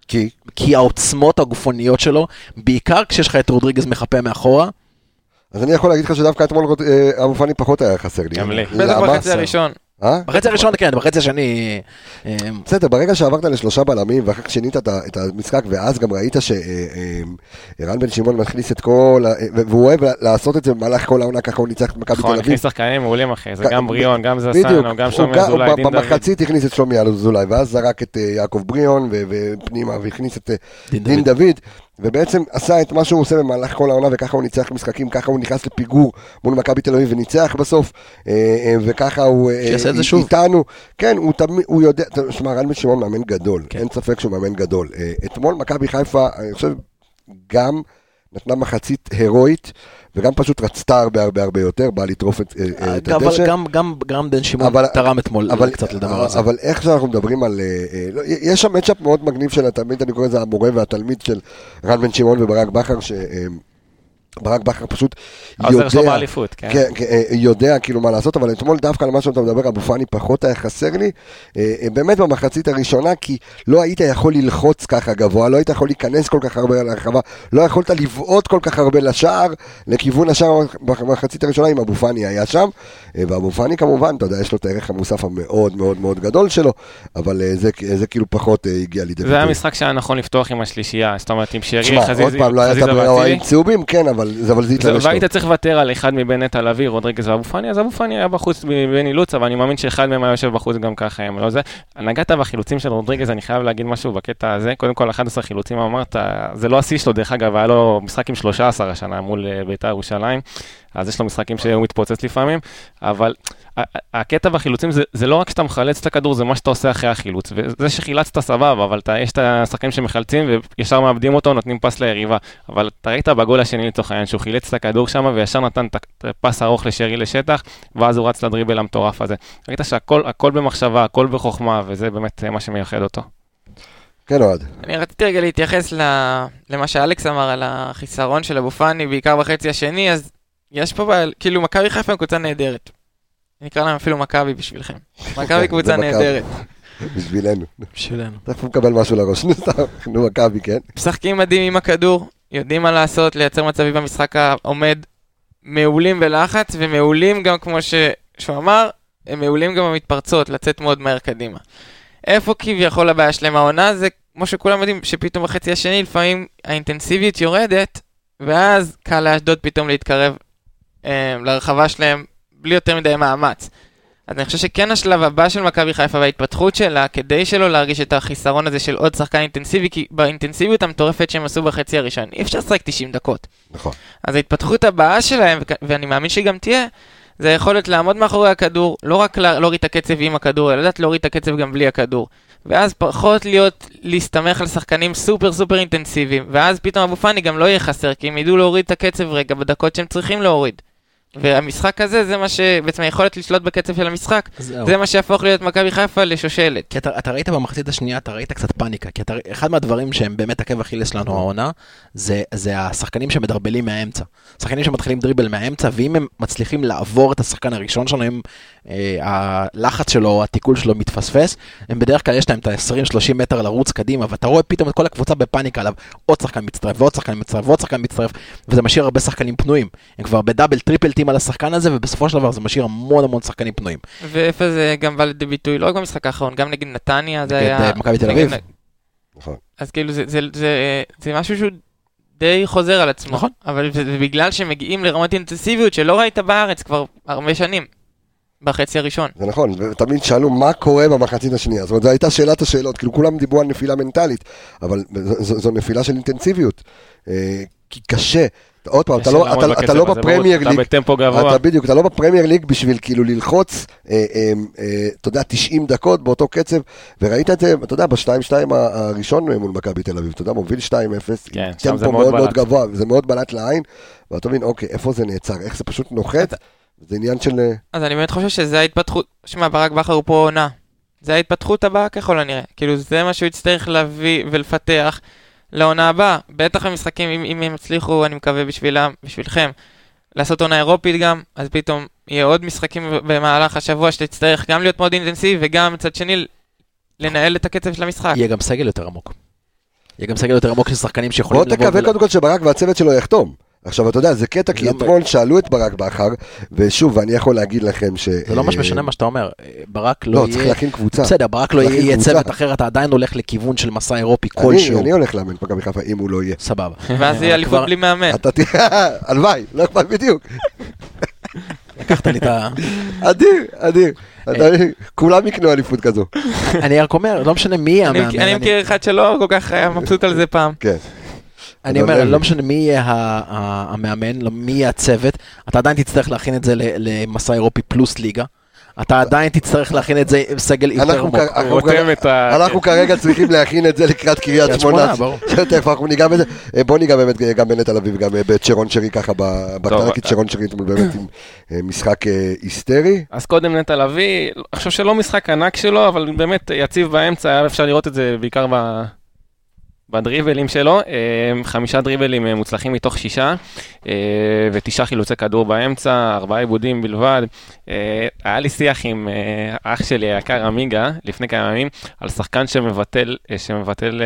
כי, כי העוצמות הגופניות שלו, בעיקר כשיש לך את רודריגז מחפה מאחורה, אז אני יכול להגיד לך שדווקא אתמול אה, אבו פאני פחות היה חסר לי. גם לי. בטח? בחצי הראשון. אה? בחצי הראשון כן, בחצי השני... אה, בסדר, ברגע שעברת לשלושה בלמים ואחר כך שינית את המשחק ואז גם ראית שערן בן שמעון מכניס את כל, ה- ו- והוא אוהב לעשות את זה במהלך כל העונה, ככה הוא ניצח את מכבי נכון, תל אביב. הכניס שחקנים מעולים אחי, זה גם בריאון, גם זסנו, גם שלומי אזולאי, דין דוד. במחצית הכניס את שלומי אזולאי ואז זרק את אה, יעקב בריאון ו- ופנימה והכניס את אה, דין דוד. ובעצם עשה את מה שהוא עושה במהלך כל העונה, וככה הוא ניצח משחקים, ככה הוא נכנס לפיגור מול מכבי תל אביב וניצח בסוף, אה, אה, וככה הוא אה, שיעשה את זה שוב. איתנו. כן, הוא תמיד, הוא יודע, תשמע, רן בן שמעון מאמן גדול, כן. אין ספק שהוא מאמן גדול. אתמול מכבי חיפה, אני חושב, גם נתנה מחצית הירואית, וגם פשוט רצתה הרבה הרבה הרבה יותר, באה לטרוף את אה, אה, את אבל הדשא. גם- גם גם בן שמעון אבל- תרם אתמול אבל, קצת לדבר הזה. אבל איך שאנחנו מדברים על... אה, אה, לא, יש שם מצ'אפ מאוד מגניב של התלמיד, אני קורא לזה המורה והתלמיד של רן בן שמעון וברק בכר, שברק בכר פשוט העוזר שלו יודע, באליפות, כן. כן, כן, אה, יודע כאילו מה לעשות, אבל אתמול דווקא על מה שאתה מדבר, אבו פאני פחות היה חסר לי, אה, אה, באמת במחצית הראשונה, כי לא היית יכול ללחוץ ככה גבוה, לא היית יכול להיכנס כל כך הרבה לרחבה, לא יכולת לבעוט כל כך הרבה לשער, לכיוון השער במחצית הראשונה, אם אבו פאני היה שם, ואבו פאני כמובן, אתה יודע, יש לו את הערך המוסף המאוד מאוד מאוד גדול שלו, אבל זה, זה כאילו פחות הגיע לידי זה היה משחק שהיה נכון לפתוח עם השלישייה, זאת אומרת עם שרי, לא את חזיזה אבל זה אבל זה התלבש והיית טוב. צריך לוותר על אחד מבין נטע לביא, רודריגז ואבו פאני, אז אבו פאני היה בחוץ מבין אילוץ, אבל אני מאמין שאחד מהם היה יושב בחוץ גם ככה, הם לא זה. נגעת בחילוצים של רודריגז, אני חייב להגיד משהו בקטע הזה. קודם כל, 11 חילוצים אמרת, זה לא השיא שלו, דרך אגב, היה לו משחק עם 13 השנה מול אה, בית"ר ירושלים, אז יש לו משחקים שהוא מתפוצץ לפעמים, אבל הקטע בחילוצים זה, זה לא רק שאתה מחלץ את הכדור, זה מה שאתה עושה אחרי החילוץ. וזה שחילצת סבבה, אבל אתה, יש את השחקנים שמחלצים וישר מאבדים אותו, נותנים פס ליריבה. אבל אתה ראית בגול השני לצורך העניין, שהוא חילץ את הכדור שם וישר נתן את הפס ארוך לשרי לשטח, ואז הוא רץ לדריבל המטורף הזה. ראית שהכל הכל במחשבה, הכל בחוכמה, וזה באמת אה, מה שמייחד אותו. כן, אוהד. אני רציתי רגע להתייחס ל- למה שאלכס אמר על החיסרון של אבו פאני, בעיקר בחצי השני, אז יש פה, בעל- כאילו, מכבי חיפה הם קבוצה נהדרת. נקרא להם אפילו מכבי בשבילכם. מכבי קבוצה זה מכבי. נהדרת. בשבילנו. בשבילנו. תכף הוא מקבל משהו לראש, נו מכבי, כן? משחקים מדהים עם הכדור, יודעים מה לעשות, לייצר מצבים במשחק העומד, מעולים בלחץ, ומעולים גם כמו ש... שהוא אמר, הם מעולים גם במתפרצות, לצאת מאוד מהר קדימה. איפה כביכול הבעיה שלהם העונה זה, כמו שכולם יודעים, שפתאום בחצי השני לפעמים האינטנסיביות יורדת, ואז קל לאשדוד פתאום להתקרב לרחבה שלהם בלי יותר מדי מאמץ. אז אני חושב שכן השלב הבא של מכבי חיפה וההתפתחות שלה, כדי שלא להרגיש את החיסרון הזה של עוד שחקן אינטנסיבי, כי באינטנסיביות המטורפת שהם עשו בחצי הראשון, אי אפשר לשחק 90 דקות. נכון. אז ההתפתחות הבאה שלהם, ואני מאמין שהיא גם תהיה, זה היכולת לעמוד מאחורי הכדור, לא רק לה- להוריד את הקצב עם הכדור, אלא לדעת להוריד את הקצב גם בלי הכדור. ואז פחות להיות, להסתמך על שחקנים סופר סופר אינטנסיביים, ואז פתאום אבו פאני גם לא יהיה חסר, כי הם ידעו להוריד את הקצב רגע בדקות שהם צריכים להוריד. והמשחק הזה, זה מה ש... בעצם היכולת לשלוט בקצב של המשחק, זהו. זה מה שיהפוך להיות מכבי חיפה לשושלת. כי אתה, אתה ראית במחצית השנייה, אתה ראית קצת פאניקה, כי אתה, אחד מהדברים שהם באמת עקב אכילס שלנו העונה, זה, זה השחקנים שמדרבלים מהאמצע. שחקנים שמתחילים דריבל מהאמצע, ואם הם מצליחים לעבור את השחקן הראשון שלנו, אם אה, הלחץ שלו או התיקול שלו מתפספס, הם בדרך כלל יש להם את ה-20-30 מטר לרוץ קדימה, ואתה רואה פתאום את כל הקבוצה בפאניקה עליו, עוד שחקן מצטרף ועוד שחקן מצטרף ועוד שחקן מצטרף, וזה משאיר הרבה שחקנים פנויים. הם כבר ב double triple team על השחקן הזה, ובסופו של דבר זה משאיר המון המון שחקנים פנויים. ואיפה זה גם בא לידי ביטוי, לא רק במשחק האחרון, גם נגד נתניה, זה נגד, היה... אה, מכבי תל נגד אביב. נכון. אז כאילו זה, זה, זה, זה משהו שהוא די חוזר על עצמו. נכון. אבל זה, זה בגלל שמגיעים לרמת אינטנסיביות שלא ראית בארץ כבר הרבה שנים. בחצי הראשון. זה נכון, ותמיד שאלו מה קורה במחצית השנייה. זאת אומרת, זו הייתה שאלת השאלות, כאילו כולם דיברו על נפילה מנטלית, אבל זו, זו, זו נפילה של אינטנסיביות. אה, כי קשה. עוד פעם, אתה לא, אתה, אתה לא בפרמייר ליג, אתה בטמפו גבוה. אתה בדיוק, אתה לא בפרמייר ליג בשביל כאילו ללחוץ, אה, אה, אה, אתה יודע, 90 דקות באותו קצב, וראית את זה, אתה יודע, ב-2-2 הראשון מול מכבי תל אביב, אתה יודע, מוביל 2-0, כן, זה טמפו מאוד מאוד. גבוה, וזה מאוד בלט לעין, ואתה מבין, אוקיי, איפה זה נעצר, איך זה פשוט נוחת, זה עניין של... אז אני באמת חושב שזה ההתפתחות, שמע, ברק בכר הוא פה עונה. זה ההתפתחות הבאה ככל הנראה. כאילו, זה מה שהוא יצטרך להביא ולפתח לעונה הבאה. בטח המשחקים, אם, אם הם יצליחו, אני מקווה בשבילם, בשבילכם, לעשות עונה אירופית גם, אז פתאום יהיה עוד משחקים במהלך השבוע שתצטרך גם להיות מאוד אינטנסיבי, וגם מצד שני לנהל את הקצב של המשחק. יהיה גם סגל יותר עמוק. יהיה גם סגל יותר עמוק של שחקנים בוא שיכולים לבוא תקווה ול- קודם כל שברק והצוות שלו יחתום. עכשיו, אתה יודע, זה קטע, כי לא- אתמול שאלו את ברק בכר, ושוב, אני יכול להגיד לכם ש... זה לא ממש משנה מה שאתה אומר. ברק לא לא, צריך יהיה... להכין קבוצה. בסדר, ברק לא צריך יהיה. צוות אחר, אתה עדיין הולך לכיוון של מסע אירופי כלשהו. אני הולך לאמן מכבי חיפה אם הוא לא יהיה. סבבה. ואז יהיה אליפות בלי מאמן. אתה תראה, הלוואי, לא אכפת בדיוק. לקחת לי את ה... אדיר, אדיר. אתה מבין? כולם יקנו אליפות כזו. אני רק אומר, לא משנה מי יהיה אני המאמן. אני מכיר אחד שלא כל כך היה מבסוט על זה פעם. כן. אני אבל אומר. לא משנה מי יהיה המאמן, לא- מי יהיה הצוות, אתה עדיין תצטרך להכין את זה למסע אירופי פלוס ליגה. אתה עדיין תצטרך להכין את זה עם סגל יותר. כ- אנחנו כרגע צריכים להכין את זה לקראת קריית שמונה. תכף אנחנו ניגע בזה. אה, בוא ניגע באמת גם בנטע לביא וגם אה, בצ'רון שרי ככה בקטנה, כי צ'רון שרי אתמול באמת עם אה, משחק אה, היסטרי. אז קודם נטע לביא, אני חושב שלא משחק ענק שלו, אבל באמת יציב באמצע, היה אפשר לראות את זה בעיקר. בדריבלים שלו, אה, חמישה דריבלים אה, מוצלחים מתוך שישה, אה, ותשעה חילוצי כדור באמצע, ארבעה עיבודים בלבד. היה לי שיח עם אח שלי היקר עמיגה, לפני כמה ימים, על שחקן שמבטל, שמבטל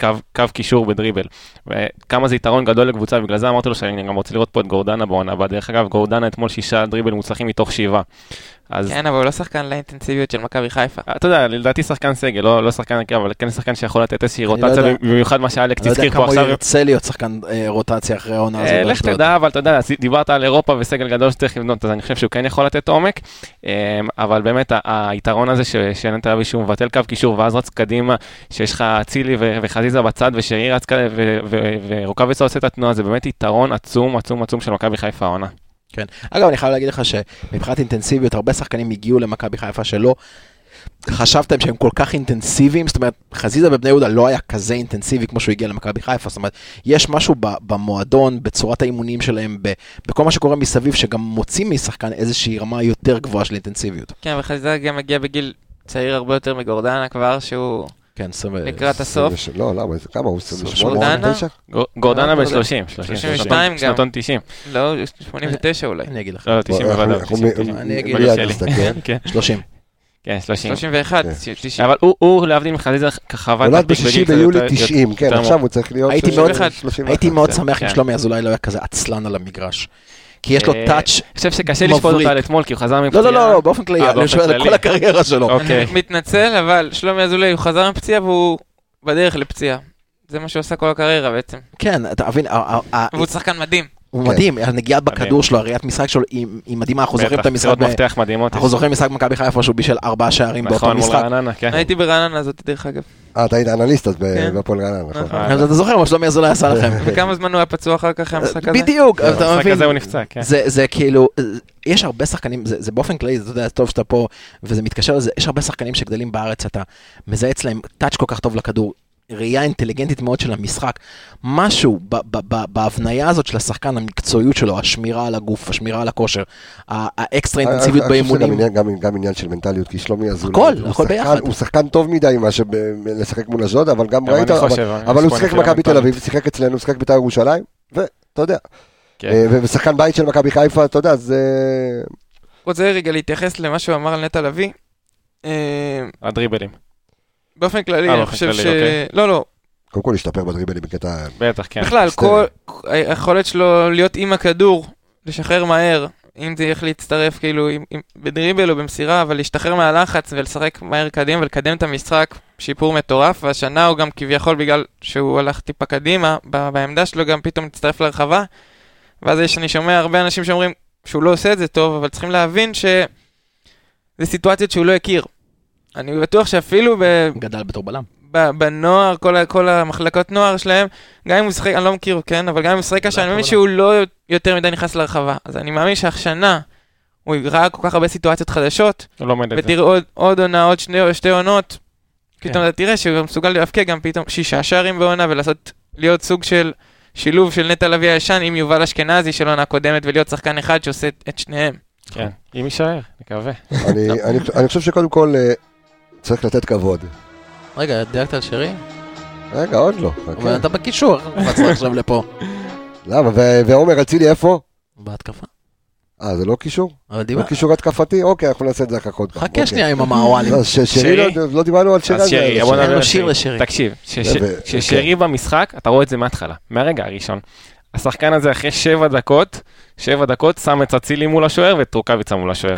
קו, קו קישור בדריבל. וכמה זה יתרון גדול לקבוצה, בגלל זה אמרתי לו שאני גם רוצה לראות פה את גורדנה בעונה הבאה. דרך אגב, גורדנה אתמול שישה דריבל מוצלחים מתוך שבעה. אז כן, אבל הוא לא שחקן לאינטנסיביות של מכבי חיפה. אתה יודע, לדעתי שחקן סגל, לא, לא שחקן הרכב, אבל כן שחקן שיכול לתת איזושהי לא רוטציה, יודע. במיוחד מה שאלכס אני לא יודע הזכיר פה כמה הוא עכשיו. ירצה להיות שחקן אה, רוטציה אחרי העונה הזאת. אה, לך. תדע, אבל אתה יודע, דיברת על אירופה וסגל גדול שצריך לבנות, אז אני חושב שהוא כן יכול לתת עומק, אה, אבל באמת ה- היתרון הזה ש- שאין תל אביב שהוא מבטל קו קישור ואז רץ קדימה, שיש לך אצילי וחזיזה בצד ושרי רץ ורוקאביצה עושה את התנועה, זה באמת יתרון עצום עצום עצום של מכבי חיפה העונה. כן. אגב, אני חייב להגיד לך שמבחינת אינטנסיביות, הרבה שחקנים הגיעו למכבי חיפה שלא חשבתם שהם כל כך אינטנסיביים, זאת אומרת, חזיזה בבני יהודה לא היה כזה אינטנסיבי כמו שהוא הגיע למכבי חיפה, זאת אומרת, יש משהו במועדון, בצורת האימונים שלהם, בכל מה שקורה מסביב, שגם מוציא משחקן איזושהי רמה יותר גבוהה של אינטנסיביות. כן, וחזיזה גם מגיע בגיל צעיר הרבה יותר מגורדנה כבר, שהוא כן, סבבה. לקראת הסוף. לא, למה, זה כמה הוא? גורדנה? 29? גור- גורדנה לא, בן לא, 30, 32 גם. שנתון 90. לא, 89 אולי. אני אגיד לך. לא, לא, 90 בוא, בוודאי. אנחנו- 90, אנחנו- 90. אני אגיד. כן, 30. כן, 30. 31, כן. 90. אבל הוא- להבדיל מחזיזה, ככה עבד נולד תיק בשישי בגיל ביולי יותר- 90, כן, עכשיו הוא צריך להיות... הייתי אה, מאוד- 31. הייתי מאוד כן, שמח אם כן. שלומי אזולאי לא היה כזה עצלן על המגרש. כי יש לו אה, טאץ' אני חושב שקשה לשפוט מבריק. אותה על אתמול, כי הוא חזר לא, מפציעה. לא, לא, לא, באופן כללי, אה, אני שואל על. כל הקריירה שלו. אוקיי. אני מתנצל, אבל שלומי אזולאי, הוא חזר מפציעה והוא בדרך לפציעה. זה מה שהוא עשה כל הקריירה בעצם. כן, אתה מבין, והוא שחקן מדהים. הוא כן. מדהים, הנגיעה בכדור שלו, הראיית משחק שלו היא היא מדהימה, אנחנו זוכרים את בטח, המשחק, מסירות ב- מפתח מדהימות. אנחנו זוכרים משחק במכבי חיפה שהוא בישל ארבעה שערים באותו נכון, מול משחק. רעננה, כן. הייתי ברעננה הזאת, דרך אגב. אה, אתה היית אנליסט אז כן. בהפועל רעננה, נכון. נכון. אז אתה זוכר מה שלומי אזולאי עשה לכם. וכמה זמן הוא היה פצוע אחר כך המשחק הזה? בדיוק, אתה במשחק מבין. הזה הוא נפצע, כן. זה, זה כאילו, יש הרבה שחקנים, זה, זה באופן כללי, אתה יודע, טוב שאתה פה, וזה מתקשר לזה, יש הרבה שחקנים שגדלים בארץ, אתה מזהה אצלהם טאץ' כל כך טוב לכדור, ראייה אינטליגנטית מאוד של המשחק, משהו ב- ב- ב- בהבניה הזאת של השחקן, המקצועיות שלו, השמירה על הגוף, השמירה על הכושר, האקסטרה אינטנסיביות אני חושב שזה באימונים. גם עניין- גם- גם עניין של מנטליות, כי שלומי אזולאי, הכל, הוא הכל שחקן- ביחד. הוא שחקן טוב מדי מה לשחק מול אשדוד, אבל גם ראית, אבל- הוא שיחק במכבי תל. אביב, שיחק אצלנו, שיחק בית"ר ירושלים, ואתה יודע, כן. אה, ושחקן בית של מכבי חיפה, אתה יודע, זה... רוצה רגע להתייחס למה שהוא אמר על נטע לביא. אה, הדריבלים. באופן כללי, אה, אני חושב ש... אוקיי. לא, לא, קודם כל להשתפר בדריבלים בקטע... בטח, כן. בכלל. כל היכולת שלו להיות עם הכדור, לשחרר מהר, אם זה איך להצטרף כאילו עם, עם, בדריבל או במסירה, אבל להשתחרר מהלחץ ולשחק מהר קדימה ולקדם את המשחק, שיפור מטורף, והשנה הוא גם כביכול בגלל שהוא הלך טיפה קדימה, ב- בעמדה שלו גם פתאום מצטרף לרחבה, ואז יש, אני שומע הרבה אנשים שאומרים שהוא לא עושה את זה טוב, אבל צריכים להבין ש... זה סיטואציות שהוא לא הכיר. אני בטוח שאפילו ב... גדל בתור בלם. בנוער, כל, ה- כל המחלקות נוער שלהם, גם אם הוא משחק, אני לא מכיר, כן, אבל גם אם הוא משחק השנה, אני מאמין שהוא לא יותר מדי נכנס לרחבה. אז אני מאמין שהשנה, הוא ראה כל כך הרבה סיטואציות חדשות, זה. ותראה עוד, עוד עונה, עוד שני, שתי עונות, כן. פתאום אתה תראה שהוא מסוגל להבקיע גם פתאום שישה שערים בעונה ולעשות, להיות סוג של שילוב של נטע לביא הישן עם יובל אשכנזי של עונה קודמת ולהיות שחקן אחד שעושה את- שניהם. כן, אם יישאר, נקווה. אני- אני- אני חושב שקודם כל אה, צריך לתת כבוד. רגע, דילגת על שרי? רגע, עוד לא. אבל חכה. אתה בקישור, מה צריך עכשיו לפה? למה? ועומר אצילי איפה? בהתקפה. אה, זה לא קישור? אבל לא דיבר... קישור התקפתי? אוקיי, אנחנו נעשה את זה אחר כך. חכה אוקיי. שנייה עם המעוואלים. לא, ש- שרי? לא- לא דיברנו על שרי. אז שרי. בוא על שיר שרי. לשרי. תקשיב, כש- ו- כששרי במשחק, אתה רואה את זה מההתחלה, מהרגע הראשון. השחקן הזה אחרי שבע דקות, שבע דקות שם את אצילי מול השוער ואת רוקאביצה מול השוער.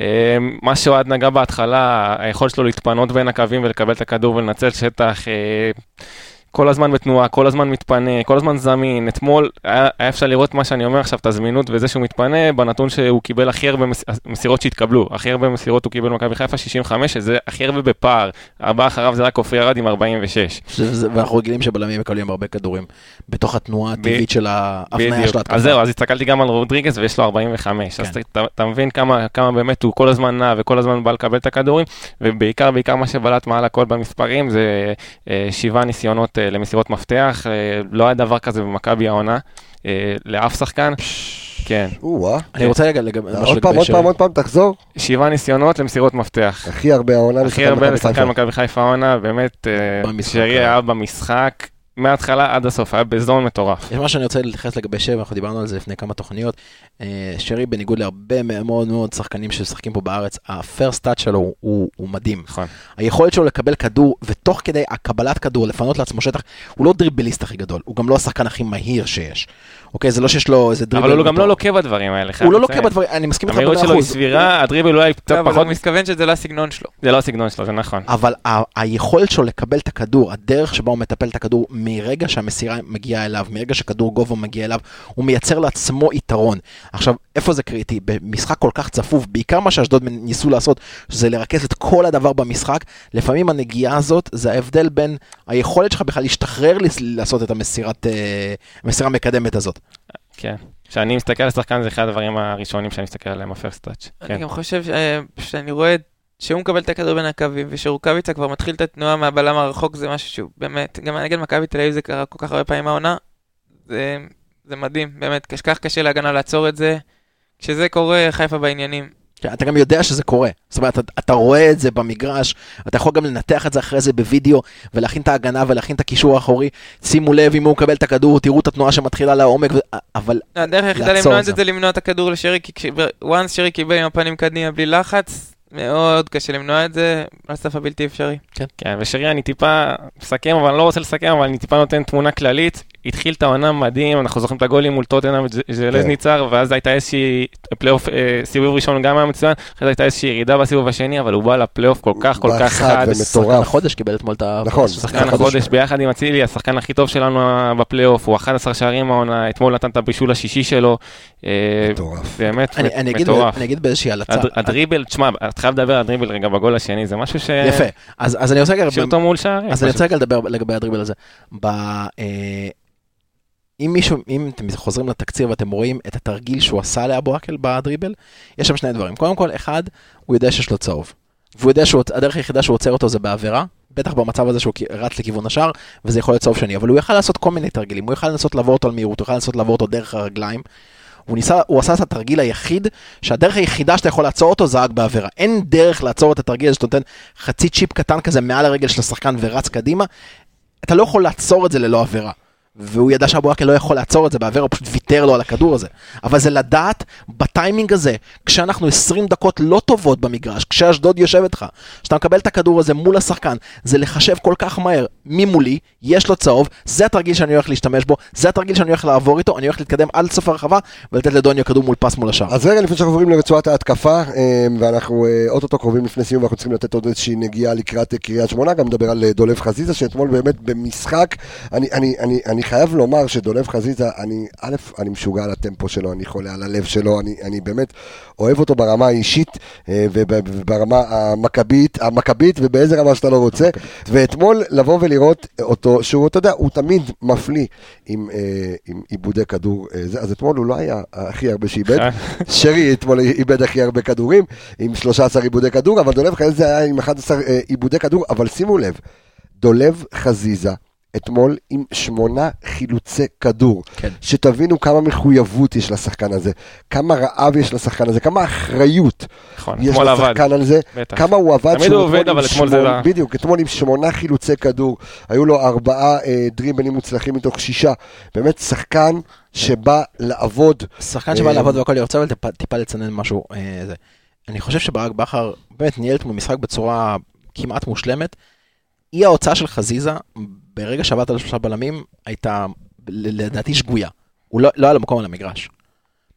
אה, מה שאוהד נגע בהתחלה, היכולת שלו להתפנות בין הקווים ולקבל את הכדור ולנצל שטח. אה, כל הזמן בתנועה, כל הזמן מתפנה, כל הזמן זמין. אתמול היה, היה אפשר לראות מה שאני אומר עכשיו, את הזמינות וזה שהוא מתפנה, בנתון שהוא קיבל הכי הרבה מס, מסירות שהתקבלו. הכי הרבה מסירות הוא קיבל במכבי חיפה, 65, שזה הכי הרבה בפער. הבא אחריו זה רק עופרי ארד עם 46. שזה- ואנחנו רגילים שבלמים מקבלים הרבה כדורים בתוך התנועה הטבעית של ההפניה. של ההתקפה. אז זהו, אז הסתכלתי גם על רודריגז ויש לו 45. אז כן. אתה- אתה מבין כמה כמה באמת הוא כל הזמן נע וכל הזמן בא לקבל את הכדורים, ובעיקר, בעיקר מה שבלט מעל הכל במספרים זה אה, שבעה ניסיונות אה, למסירות מפתח. אה, לא היה דבר כזה במכבי העונה, אה, לאף שחקן. כן. אני רוצה רגע לגבי... עוד פעם, עוד. פעם, עוד פעם, תחזור. שבעה ניסיונות למסירות מפתח. הכי הרבה העונה הכי לשחקן הרבה מכבי לשחקן חיפה. מכבי חיפה העונה, באמת, אה, שרי אה. היה במשחק מההתחלה עד הסוף, היה בזון מטורף. יש מה שאני רוצה להתייחס לגבי שרי, אנחנו דיברנו על זה לפני כמה תוכניות. אה, שרי, בניגוד להרבה מאוד מאוד שחקנים שמשחקים פה בארץ, הפרסט טאץ' שלו הוא- הוא הוא מדהים. נכון. היכולת שלו לקבל כדור, ותוך כדי הקבלת כדור, לפנות לעצמו שטח, הוא לא דריבליסט הכי גדול, הוא גם לא השחקן הכי מהיר שיש. אוקיי, זה לא שיש לו איזה דריבל. אבל הוא גם לא. לוקה בדברים האלה, הוא לא. לוקה בדברים, אני מסכים איתך המהירות במאה שלו היא. סבירה, הדריבל אולי קצת אבל פחות, הוא מתכוון שזה לא הסגנון שלו. זה לא הסגנון שלו, זה נכון. אבל היכולת שלו לקבל את הכדור, הדרך שבה הוא מטפל את הכדור, מרגע שהמסירה מגיעה אליו, מרגע שכדור גובה מגיע אליו, הוא מייצר לעצמו יתרון. עכשיו, איפה זה קריטי? במשחק כל כך צפוף, בעיקר מה שאשדוד ניסו לעשות, זה לרכז את כל הדבר במשחק, לפעמים הנגיעה הזאת, זה ההבדל בין היכולת שלך בכלל להשתחרר לעשות את המסירת, אה, המסירה המקדמת הזאת. כן. כשאני מסתכל על שחקן זה אחד הדברים הראשונים שאני מסתכל עליהם, הפרסט טאץ'. אני כן. גם חושב ש- שאני רואה שהוא מקבל את הכדור בין הקווים, ושרוקאביצה כבר מתחיל את התנועה מהבלם הרחוק, זה משהו שהוא באמת, גם נגד מכבי תל אביב זה קרה כל כך הרבה פעמים העונה, זה, זה מדהים, באמת, כך קשה להגנה לעצור את זה. כשזה קורה, חיפה בעניינים. כן, אתה גם יודע שזה קורה. זאת אומרת, אתה, אתה רואה את זה במגרש, אתה יכול גם לנתח את זה אחרי זה בווידאו, ולהכין את ההגנה ולהכין את הקישור האחורי. שימו לב אם הוא מקבל את הכדור, תראו את התנועה שמתחילה לעומק, ו... אבל הדרך היחידה למנוע את זה זה למנוע את הכדור לשרי, כי once שרי קיבל עם הפנים קדימה בלי לחץ, מאוד קשה למנוע את זה, על סף הבלתי אפשרי. כן, ושרי אני טיפה מסכם, אבל אני לא רוצה לסכם, אבל אני טיפה נותן תמונה כללית. התחיל את העונה מדהים, אנחנו זוכרים את הגולים מול טוטנאם וז'לזניצר, ואז הייתה איזושהי פלייאוף, אה, סיבוב ראשון גם היה מצוין, אחרי זה הייתה איזושהי ירידה בסיבוב השני, אבל הוא בא לפלייאוף כל כך כל כך חד חד. ומטורף. שחקן החודש קיבל אתמול את ה... נכון, שחקן שחקן החודש ביחד עם אצילי, השחקן הכי טוב שלנו בפלייאוף, הוא 11 שערים העונה, אתמול נתן את הבישול השישי שלו. אה, מטורף. באמת אני, אני, אגיד, מטורף. אני אגיד באיזושהי הלצה. הד- הדריבל, תשמע, אתה חייב לדבר על הדריבל רגע בגול השני, זה משהו ש... יפה. אז, אז אני רוצה רגע... אם מישהו, אם אתם חוזרים לתקציר ואתם רואים את התרגיל שהוא עשה לאבו עקל בדריבל, יש שם שני דברים. קודם כל, אחד, הוא יודע שיש לו צהוב. והוא יודע שהדרך היחידה שהוא עוצר אותו זה בעבירה, בטח במצב הזה שהוא רץ לכיוון השער, וזה יכול להיות צהוב שני, אבל הוא יכל לעשות כל מיני תרגילים, הוא יכל לנסות לעבור אותו על מהירות, הוא יכל לנסות לעבור אותו דרך הרגליים. הוא ניסה, הוא עשה את התרגיל היחיד, שהדרך היחידה שאתה יכול לעצור אותו זה רק בעבירה. אין דרך לעצור את התרגיל הזה שאתה נותן חצי צ'יפ קטן כזה מעל הרגל של השחקן ורץ קדימה. אתה לא יכול לעצור את זה ללא עבירה. והוא ידע שאבו לא יכול לעצור את זה בעבירה, הוא פשוט ויתר לו על הכדור הזה. אבל זה לדעת בטיימינג הזה, כשאנחנו 20 דקות לא טובות במגרש, כשאשדוד יושבת לך, שאתה מקבל את הכדור הזה מול השחקן, זה לחשב כל כך מהר מי מולי, יש לו צהוב, זה התרגיל שאני הולך להשתמש בו, זה התרגיל שאני הולך לעבור איתו, אני הולך להתקדם עד סוף הרחבה ולתת לדוניו כדור מול פס מול השער. אז רגע לפני שאנחנו עוברים לרצועת ההתקפה, אה, ואנחנו אה, אוטוטו קרובים לפני סיום, ואנחנו צריכים לתת עוד איזושהי נגיעה אה, אני חייב לומר שדולב חזיזה, אני, א', אני משוגע על הטמפו שלו, אני חולה על הלב שלו, אני, אני באמת אוהב אותו ברמה האישית אה, וב- וברמה המכבית, המכבית ובאיזה רמה שאתה לא רוצה. ואתמול לבוא ולראות אותו, שהוא, אתה יודע, הוא תמיד מפליא עם, אה, עם עיבודי כדור. אה, אז אתמול הוא לא היה הכי הרבה שאיבד. שרי אתמול איבד הכי הרבה כדורים, עם 13 עיבודי כדור, אבל דולב חזיזה היה עם 11 אה, עיבודי כדור, אבל שימו לב, דולב חזיזה אתמול עם שמונה חילוצי כדור. כן. שתבינו כמה מחויבות יש לשחקן הזה, כמה רעב יש לשחקן הזה, כמה אחריות נכון, יש אתמול עבד. לשחקן על זה, בטח. כמה הוא עבד. תמיד הוא עובד, אבל אתמול זה שמונה- לא- בדיוק, אתמול עם שמונה חילוצי כדור, היו לו ארבעה אה, דריבלים מוצלחים מתוך שישה. באמת שחקן שבא לעבוד. שחקן שבא אה, לעבוד והכל, אני רוצה אבל טיפה- טיפה לצנן משהו. אה, זה. אני חושב שברק בכר באמת ניהל אתמול משחק בצורה כמעט מושלמת. אי ההוצאה של חזיזה, ברגע שעברת לשלושה בלמים, הייתה לדעתי שגויה. הוא לא, לא היה לו מקום על המגרש.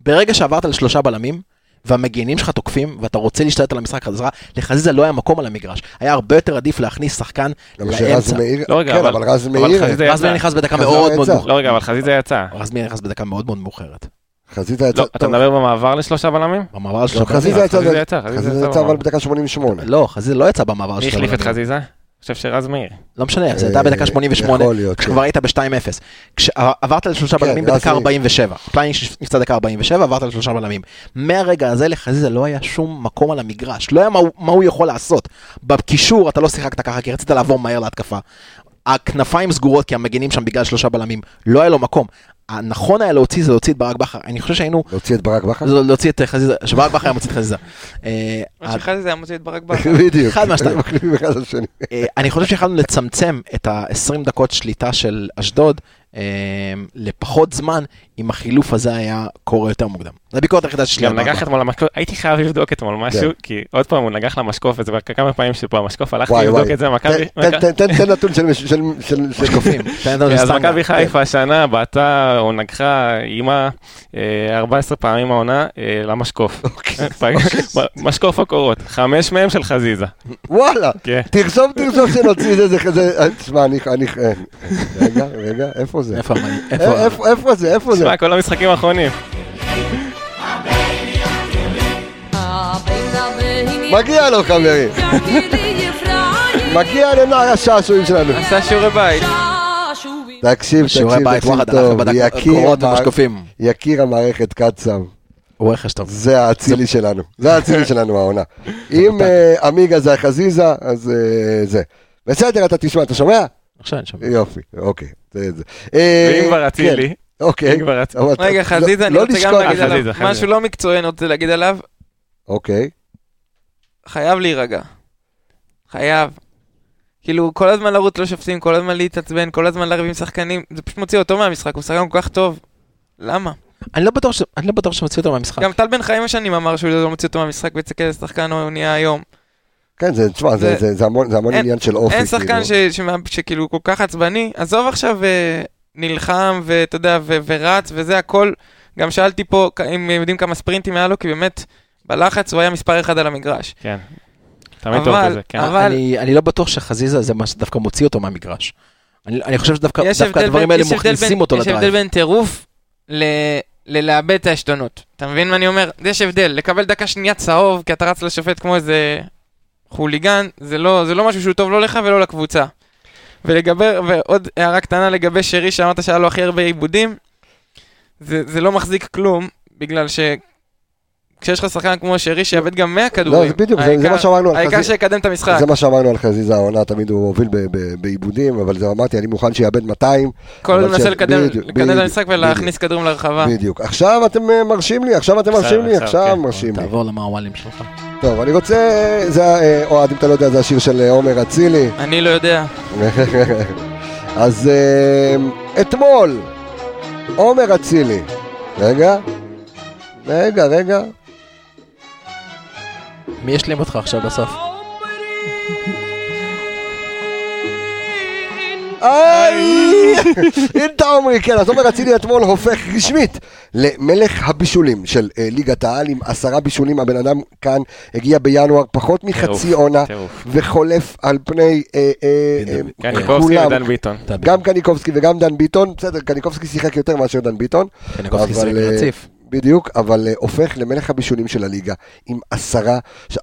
ברגע שעברת לשלושה בלמים, והמגינים שלך תוקפים, ואתה רוצה להשתלט על המשחק חזרה, לחזיזה לא היה מקום על המגרש. היה הרבה יותר עדיף להכניס שחקן לאמצע. מאיר, לא, רגע, כן, אבל- אבל רז אבל מאיר, רז מאיר. נכנס בדקה מאוד מאוד. מאוחרת. לא, רגע, אבל חזיזה יצא. רז מאיר נכנס בדקה מאוד מאוד מאוחרת. חזיזה יצא, לא, אתה מדבר במעבר לשלושה בלמים? במעבר לא, לשלושה בלמים. חזיזה יצא, חזיזה יצא אבל. בדקה 88. לא, חזיזה לא יצא במעבר מי של החליף את. חזיזה? חושב שרז מאיר. לא משנה, זה אה, הייתה בדקה 88, יכול להיות, כשכבר היית ב-2-0. כשעברת לשלושה כן, בלמים בדקה מאיר. 47, פליינש נפצע דקה 47, עברת לשלושה בלמים. מהרגע הזה לחזיזה לא היה שום מקום על המגרש, לא היה מה הוא יכול לעשות. בקישור אתה לא שיחקת ככה, כי רצית לעבור מהר להתקפה. הכנפיים סגורות כי המגינים שם בגלל שלושה בלמים, לא היה לו מקום. הנכון היה להוציא זה להוציא את ברק בכר, אני חושב שהיינו, להוציא את ברק בכר? זה להוציא את חזיזה, שברק בכר היה מוציא את חזיזה. אה, מה שחזיזה היה מוציא את ברק בכר. בדיוק. אחד אחד לשני. אה, אני חושב שיכולנו לצמצם את ה-20 דקות שליטה של אשדוד אה, לפחות זמן, אם החילוף הזה היה קורה יותר מוקדם. זו הביקורת היחידה שלי. גם נגח. אתמול למשקוף, הייתי חייב לבדוק אתמול משהו, כי עוד פעם הוא נגח למשקוף, וזה כבר כמה פעמים שפה המשקוף, הלכתי לבדוק. את זה, מכבי... תן- נתון של של- של- של משקופים. כן, אז. מכבי חיפה השנה בעטה או נגחה אימה אה, 14 פעמים העונה אה, למשקוף. אוקיי. משקוף הקורות, חמש מהם של חזיזה. וואלה, כן. תרשום, תרשום שנוציא את זה, זה כזה, תשמע, אני, אני, אה, רגע, רגע, איפה זה? איפה המנהיג? אה, איפה? איפה- איפה זה, איפה זה? תשמע, כל המשחקים האחרונים. מגיע לו חברים, מגיע לנוער השעשועים שלנו. עשה שיעורי בית. תקשיב, תקשיב, תקשיב טוב. יקיר המערכת קצב, הוא רכש טוב. זה האצילי שלנו, זה האצילי שלנו העונה. אם אה, עמיגה זה החזיזה, אז אה, זה. בסדר, אתה תשמע, אתה שומע? עכשיו אני שומע. יופי, אוקיי. זה זה. אה, ואם כבר כן, אצילי, אוקיי. אם כבר אצילי. אבל אתה- רגע, לא- חזיזה, אני לא רוצה גם להגיד עליו חזיזה, חזיזה. משהו לא מקצועי, אני רוצה להגיד עליו, אוקיי. חייב להירגע. חייב. כאילו, כל הזמן לרוץ לשופטים, כל הזמן להתעצבן, כל הזמן לריב עם שחקנים, זה פשוט מוציא אותו מהמשחק, הוא שחקן כל כך טוב. למה? אני לא בטוח ש- אני לא בטוח שמוציא אותו מהמשחק. גם טל בן חיים השנים אמר שהוא לא מוציא אותו מהמשחק ויצא איזה שחקן הוא נהיה היום. כן, זה, תשמע, זה, זה- זה, זה המון, זה המון אין- עניין של אופי. אין שחקן כאילו. ש- שמע- שכאילו כל כך עצבני, עזוב עכשיו אה, נלחם ואתה יודע, ו- ורץ וזה הכל. גם שאלתי פה אם יודעים כמה ספרינטים היה לו, כי באמת, בלחץ הוא היה מספר אחד על המגרש. כן. תמיד טוב בזה, כן. אבל- אני אני לא בטוח שחזיזה זה מה שדווקא מוציא אותו מהמגרש. אני אני חושב שדווקא הדברים בין- האלה מכניסים בין- אותו יש הבדל לדרייב. בין טירוף ל... ללאבד את העשתונות. אתה מבין מה אני אומר? יש הבדל. לקבל דקה שנייה צהוב, כי אתה רץ לשופט כמו איזה חוליגן, זה לא, זה לא משהו שהוא טוב לא לך ולא לקבוצה. ולגבי, ועוד הערה קטנה לגבי שרי, שאמרת שהיה לו הכי הרבה עיבודים, זה, זה לא מחזיק כלום, בגלל ש... כשיש לך שחקן כמו שרי שיאבד גם 100 כדורים, לא, זה בדיוק, זה- זה העיקר- מה שאמרנו על העיקר חזיזה. שיקדם את המשחק. זה מה שאמרנו על חזיזה העונה, תמיד הוא הוביל בעיבודים, אבל זה אמרתי, אני מוכן שיאבד 200. כל הזמן מנסה לקדם את המשחק ולהכניס כדורים לרחבה. בדיוק. עכשיו אתם אה, מרשים לי, עכשיו אתם מרשים לי, עכשיו, כן. מרשים לי. תעבור למעוואלים שלך. טוב, אני רוצה, זה, אה, אוהד, אם אתה לא יודע, זה השיר של אה, עומר אצילי. אני לא יודע. אז אתמול, עומר אצילי, רגע, רגע, רגע, מי ישלים אותך עכשיו בסוף? איי! אינטה עומרי, כן, אז עומר אצילי אתמול הופך רשמית למלך הבישולים של אה, ליגת העל עם עשרה בישולים, הבן אדם כאן הגיע בינואר פחות מחצי עונה. וחולף על פני אה, אה, כולם. גם קניקובסקי וגם דן ביטון, בסדר, קניקובסקי שיחק יותר מאשר דן ביטון. קניקובסקי שיחק רציף. בדיוק, אבל אה, הופך למלך הבישולים של הליגה עם עשרה. ש...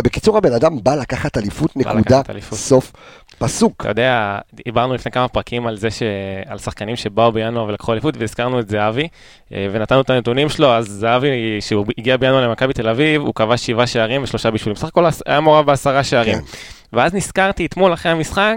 בקיצור, הבן אדם בא לקחת אליפות, נקודה, לקחת אליפות. סוף, פסוק. אתה יודע, דיברנו לפני כמה פרקים על זה ש... על שחקנים שבאו בינואר ולקחו אליפות, והזכרנו את זהבי, אה, ונתנו את הנתונים שלו, אז זהבי, כשהוא הגיע בינואר למכבי תל אביב, הוא כבש שבעה שערים ושלושה בישולים. בסך הכל היה מעורב בעשרה שערים. כן. ואז נזכרתי אתמול אחרי המשחק,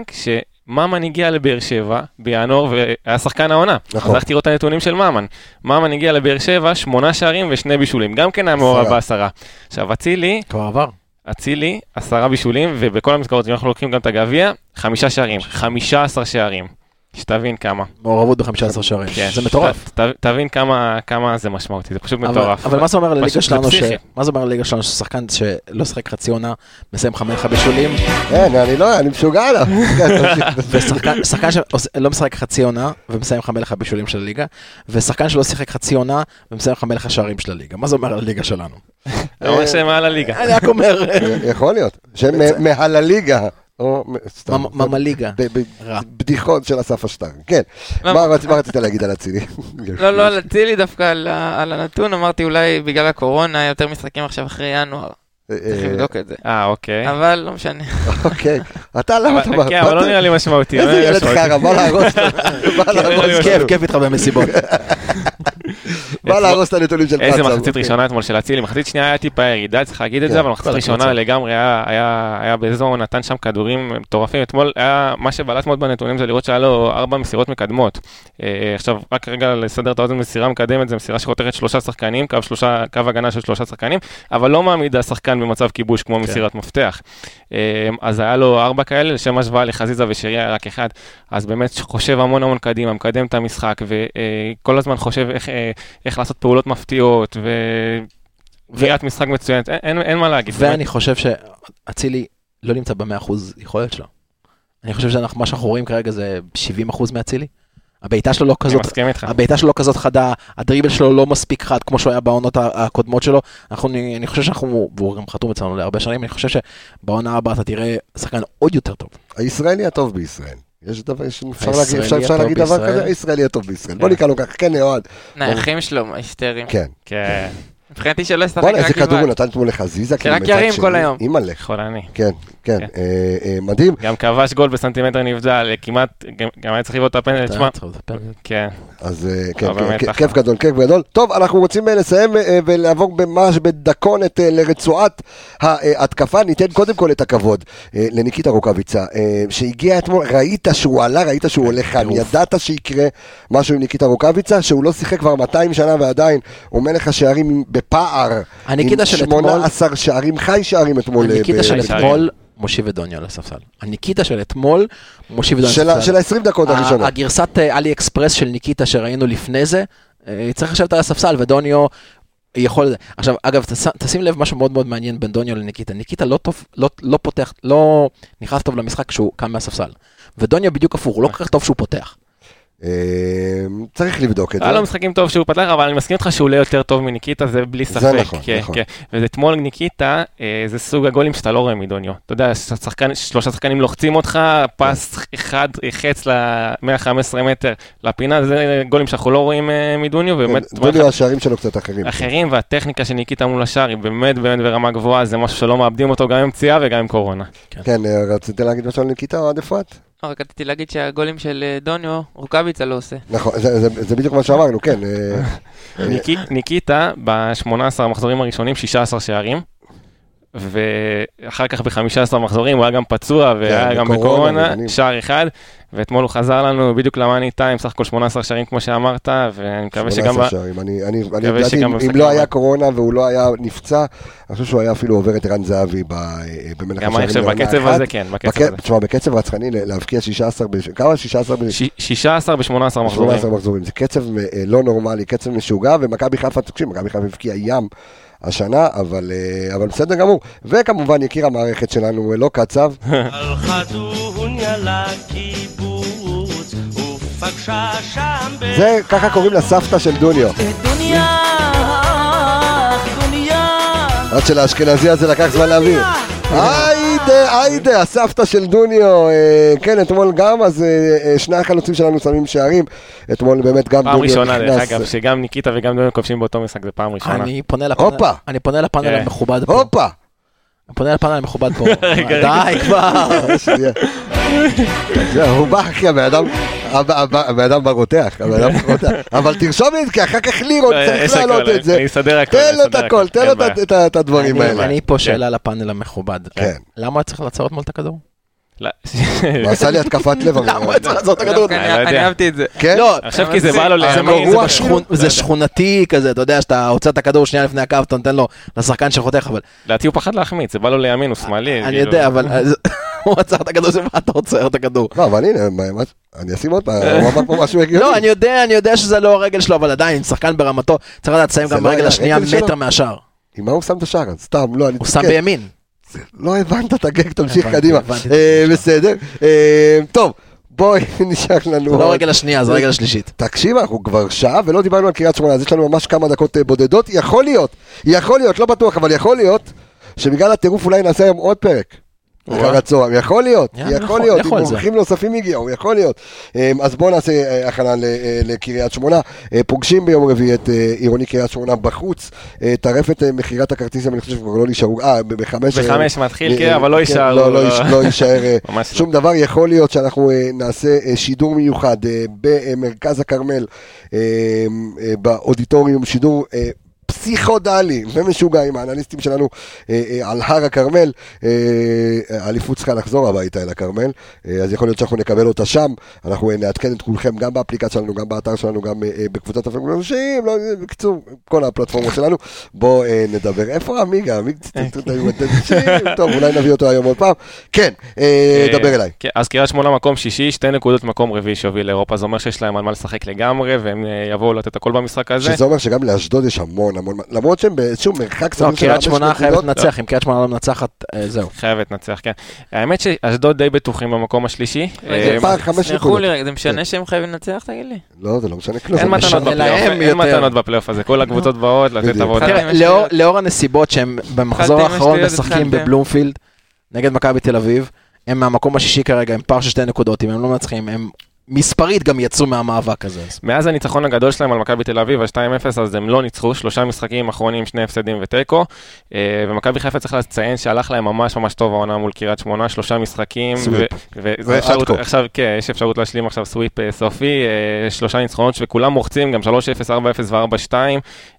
שממן הגיע לבאר שבע בינואר והיה שחקן העונה. נכון. אז הלכתי לראות את הנתונים של ממן. ממן הגיע לבאר שבע, שמונה שערים ושני בישולים. גם כן היה מעורב עשרה. בעשרה. עכשיו, אצילי, כבר עבר. אצילי, עשרה בישולים, ובכל המסגרות, אם אנחנו לוקחים גם את הגביע, חמישה שערים, חמישה עשר שערים. שתבין כמה. מעורבות ב-15 שערים. כן. זה מטורף. ת, ת, תבין כמה, כמה זה משמעותי, זה פשוט אבל- מטורף. אבל מה זה אומר פשוט שלנו, ש-. מה זה אומר על הליגה שלנו ששחקן שלא שיחק חצי עונה, מסיים חמש בישולים, אין, אני לא, אני משוגע עליו. כן. ושחקן שחקן שלא משחק חצי עונה ומסיים לך מלך הבישולים של הליגה, ושחקן שלא שיחק חצי עונה ומסיים מלך השערים של הליגה. מה זה אומר על הליגה שלנו? זה אומר שהם מעל הליגה. אני רק אומר, יכול להיות, שהם מעל הליגה. או סתם. ממא ליגה. ב- ב- רע. בדיחות של אסף אשטר. כן. מה- מה רצ- מה רצית להגיד על אצילי? לא, לא על אצילי דווקא, על הנתון, אמרתי אולי בגלל הקורונה, יותר משחקים עכשיו אחרי ינואר. אה, צריך אה, לבדוק את זה. אה, אוקיי. אבל לא משנה. אוקיי. אתה למה אתה... אבל- כן, אבל לא נראה לי משמעותי. לא איזה לי ילד משמעותי. חרא, בא להרוס בא להרוס- כיף, כיף איתך במסיבות. בא להרוס את הנתונים של איזה. מחצית ראשונה אתמול של אצילי, מחצית שנייה היה טיפה ירידה, צריך להגיד את כן, זה, אבל מחצית ראשונה. לגמרי היה- בזון, נתן שם כדורים מטורפים. אתמול היה, מה שבלט מאוד בנתונים זה לראות שהיה לו ארבע מסירות מקדמות. אה, עכשיו, רק רגע לסדר את האוזן, מסירה מקדמת, זה מסירה שחותרת שלושה שחקנים, קו הגנה של שלושה שחקנים, אבל לא מעמידה שחקן במצב כיבוש כמו מסירת מפתח. אה, אז היה לו ארבע כאלה, לשם השוואה לחזיזה ושרי היה רק אחד. אז באמת חושב המון המון קדימה, מקדם את המשחק, וכל הזמן חושב איך, אה, איך לעשות פעולות מפתיעות, ו... קריאת משחק מצוינת, אין, אין, אין מה להגיד. ואני חושב שאצילי לא נמצא ב-100% יכולת שלו. אני חושב שמה שאנחנו רואים כרגע זה 70% מאצילי. הבעיטה שלו לא אני כזאת, מסכים איתך. הבעיטה שלו לא כזאת חדה, הדריבל שלו לא מספיק חד כמו שהוא היה בעונות הקודמות שלו. אנחנו, אני, אני חושב שאנחנו, והוא גם חתום אצלנו להרבה שנים, אני חושב שבעונה הבאה אתה תראה שחקן עוד יותר טוב. הישראלי הטוב בישראל. יש דבר, יש- אפשר להגיד- אפשר- אפשר להגיד דבר. כזה? הישראלי הטוב בישראל. בוא כן. נקרא לו ככה, כן אוהד. נייחים שלו, היסטריים. כן. כן, מבחינתי שלא ישחק בוא'נה, איזה רק כדור הוא לבד. נתן אתמול לחזיזה. כאילו, שרק מצד ירים. כל היום. אימא'לה. חולני. כן, כן, כן. אה, אה, מדהים. גם כבש גול בסנטימטר נבדל, כמעט, גם, גם היה צריך לבעוט את הפנדל, תשמע, כן, אז אה, כן, כן. כיף גדול, כיף גדול. טוב, אנחנו רוצים לסיים ולעבור ממש בדקונת לרצועת ההתקפה. ניתן קודם כל את הכבוד לניקיטה רוקאביצה, שהגיע אתמול, ראית שהוא עלה, ראית שהוא הולך כאן. ידעת שיקרה משהו עם ניקיטה רוקאביצה, שהוא לא שיחק כבר 200 שנה ועדיין הוא מלך השערים בפער. הניקיטה של אתמול- 18 שערים, חי שערים אתמול. הניקיטה של. אתמול, מושיב את דוניו על הספסל. הניקיטה של אתמול, מושיב את דוניו של על הספסל. של ה-20 דקות הראשונות. הגרסת אה, אלי אקספרס של ניקיטה שראינו לפני זה, אה, צריך לשבת על הספסל ודוניו יכול... עכשיו, אגב, תש- תשים לב משהו מאוד מאוד מעניין בין דוניו לניקיטה. ניקיטה לא טוב, לא, לא פותח, לא נכנס טוב למשחק כשהוא קם מהספסל. ודוניו בדיוק הפוך, הוא לא כל כך טוב שהוא פותח. אה, צריך לבדוק את זה. היה לו משחקים טוב שהוא פתח, אבל אני מסכים איתך שהוא עולה יותר טוב מניקיטה, זה בלי זה ספק. נכון, כן, נכון. כן. ואתמול ניקיטה, אה, זה סוג הגולים שאתה לא רואה מדוניו. אתה יודע, שלושה שחקנים לוחצים אותך, פס אחד, חץ ל-115 מטר לפינה, זה גולים שאנחנו לא רואים אה, מדוניו, ובאמת, כן, דוניו השערים שלו קצת אחרים. אחרים, והטכניקה של ניקיטה מול השער היא באמת באמת ברמה גבוהה, זה משהו שלא מאבדים אותו גם עם פציעה וגם עם קורונה. כן, אה, רצית להגיד משהו על ניקיטה או עד אפרת? רק רציתי להגיד שהגולים של אה, דוניו, רוקאביצה לא עושה. נכון, זה- זה- זה בדיוק מה שאמרנו, כן. אה, ניק- ניקיטה ב-18 המחזורים הראשונים 16 שערים. ואחר כך ב-15 מחזורים הוא היה גם פצוע והיה גם כן, בקורונה, בקורונה, בעניינים. שער אחד, ואתמול הוא חזר לנו בדיוק למאני טיים, סך הכל 18 שערים כמו שאמרת, ואני מקווה שגם... 18 ב- שערים. אני, אני, אני שגם אם- אם לא. היה קורונה והוא לא היה נפצע, אני חושב שהוא היה אפילו עובר את ערן זהבי במלך גם אני חושב, בקצב. הזה כן, בקצב בק- הזה. תשמע, בקצב רצחני להבקיע 16, ב- כמה? 16 ב- ש- 16 ב-18 מחזורים. 18 מחזורים. זה קצב אה, לא נורמלי, קצב משוגע, ומכבי חיפה, תקשיב, מכבי חיפה הבקיעה ים השנה, אבל, אה, אבל בסדר גמור. וכמובן, יקיר המערכת שלנו, אה, לא קצב. זה, ככה קוראים לסבתא של דוניו. דוניה, דוניה. עד שלאשכנזי הזה לקח זמן להעביר. היידה, היידה, הסבתא של דוניו. אה, כן, אתמול גם, אז אה, אה, שני החלוצים שלנו שמים שערים. אתמול באמת גם פעם דוניו ראשונה, דרך נכנס. אגב, שגם ניקיטה וגם דוניו כובשים באותו משחק, זה פעם ראשונה. אני פונה לפאנל. המכובד פה. הופה! אני פונה לפאנל המכובד פה. די כבר. זהו, הוא בא, אחי, הבן אדם, הבן- אדם ברותח, הבן אדם ברותח. אבל תרשום לי את זה, כי אחר כך לירון לא, צריך להעלות את זה. אני אסדר הכל, תן אני לו את אסדר הכל, תן לו את- הדברים האלה. אני פה שאלה לפאנל המכובד. כן. למה צריך לעצור אתמול את הכדור? לא, הוא עשה לי התקפת לב. למה הוא צריך לעצור את הכדור? אני לא אני אני יודע. אהבתי את זה. כן? לא, עכשיו כי זה בא לו ברור, זה שכונ- זה שכונתי כזה, אתה יודע, שאתה עוצר את הכדור שנייה לפני הקו, אתה נותן לו לשחקן שחותך, אבל לדעתי הוא פחד להחמיץ, זה בא לו לימין, הוא שמאלי. אני כאילו. יודע, אבל הוא עצר את הכדור, זה מה אתה עוצר את הכדור? לא, אבל הנה, אני אשים עוד פעם, הוא אמר פה משהו הגיוני. לא, אני יודע, אני יודע שזה לא הרגל שלו, אבל עדיין, שחקן ברמתו, צריך לדעת לסיים גם לא ברגל השנייה שלו? מטר מהשער. עם מה הוא שם את השער? סתם, לא, אני... הוא שם. בימין. לא הבנת את הגג, תמשיך קדימה. בסדר. אה, טוב, בואי, נשאר לנו... זה לא. הרגל השנייה, זה הרגל השלישית. תקשיב, אנחנו כבר שעה ולא דיברנו על קריית שמונה, אז יש לנו ממש כמה דקות אה, בודדות. יכול להיות, יכול להיות, לא בטוח, אבל יכול להיות שבגלל הטירוף אולי נעשה היום עוד פרק. אחר הצהריים, יכול להיות, יכול יכול, להיות, אם. מומחים נוספים הגיעו, יכול להיות. אה, אז בואו נעשה אה, הכנה אה, לקריית שמונה. אה, פוגשים ביום רביעי את עירוני קריית שמונה בחוץ. טרפת מכירת הכרטיסים, אני חושב שכבר לא נשארו, אה, בחמש. בחמש מתחיל, כן, אבל לא כן, יישארו, לא, לא לא. לא יישאר. שום דבר. יכול להיות שאנחנו נעשה שידור מיוחד במרכז הכרמל, באודיטוריום, שידור פסיכודלי ומשוגע עם האנליסטים שלנו אה, אה, על הר הכרמל. אה, האליפות צריכה לחזור הביתה אל הכרמל, אה, אז יכול להיות שאנחנו נקבל אותה שם. אנחנו אה, נעדכן את כולכם גם באפליקציה שלנו, גם באתר שלנו, גם בקבוצת הפרקים אנשים, לא, בקיצור, כל הפלטפורמות שלנו. בואו נדבר. איפה עמיגה? עמיגה, טוב, אולי נביא אותו היום עוד פעם. כן, דבר אליי. כן, אז קריית שמונה מקום שישי, שתי נקודות מקום רביעי שהוביל לאירופה, זה אומר שיש להם על מה לשחק לגמרי, והם יבואו לתת הכל במשחק הזה. שזה אומר שגם לאשדוד יש המון המון, למרות שהם באיזשהו מרחק לא, סביר של קריית שמונה. חייבת לנצח, אם קריית שמונה לא מנצחת, אה, זהו. חייבת לנצח, כן. האמת שאשדוד די בטוחים במקום השלישי. אה, סלחו נקודות. לי זה משנה שהם חייבים לנצח, תגיד לי? לא, זה לא משנה כלום. אין מתנות בפלייאוף, אין. מתנות בפלייאוף הזה, כל הקבוצות באות לתת לי- לאור- הנסיבות שהם במחזור האחרון משחקים. בבלומפילד נגד מכבי תל אביב, הם מהמקום השישי כרגע, עם פער של שתי נקודות, אם הם לא מנצחים, הם מספרית גם יצאו מהמאבק הזה. אז מאז הניצחון הגדול שלהם על מכבי תל אביב, ה-2-0, אז הם לא ניצחו, שלושה משחקים אחרונים, שני הפסדים ותיקו. אה, ומכבי חיפה צריך לציין שהלך להם ממש ממש טוב העונה מול קריית שמונה, שלושה משחקים. סוויפ. עכשיו, כן, יש אפשרות להשלים עכשיו סוויפ אה, סופי, אה, שלושה ניצחונות וכולם מוחצים, גם 3-0, 4-0 ו-4-2,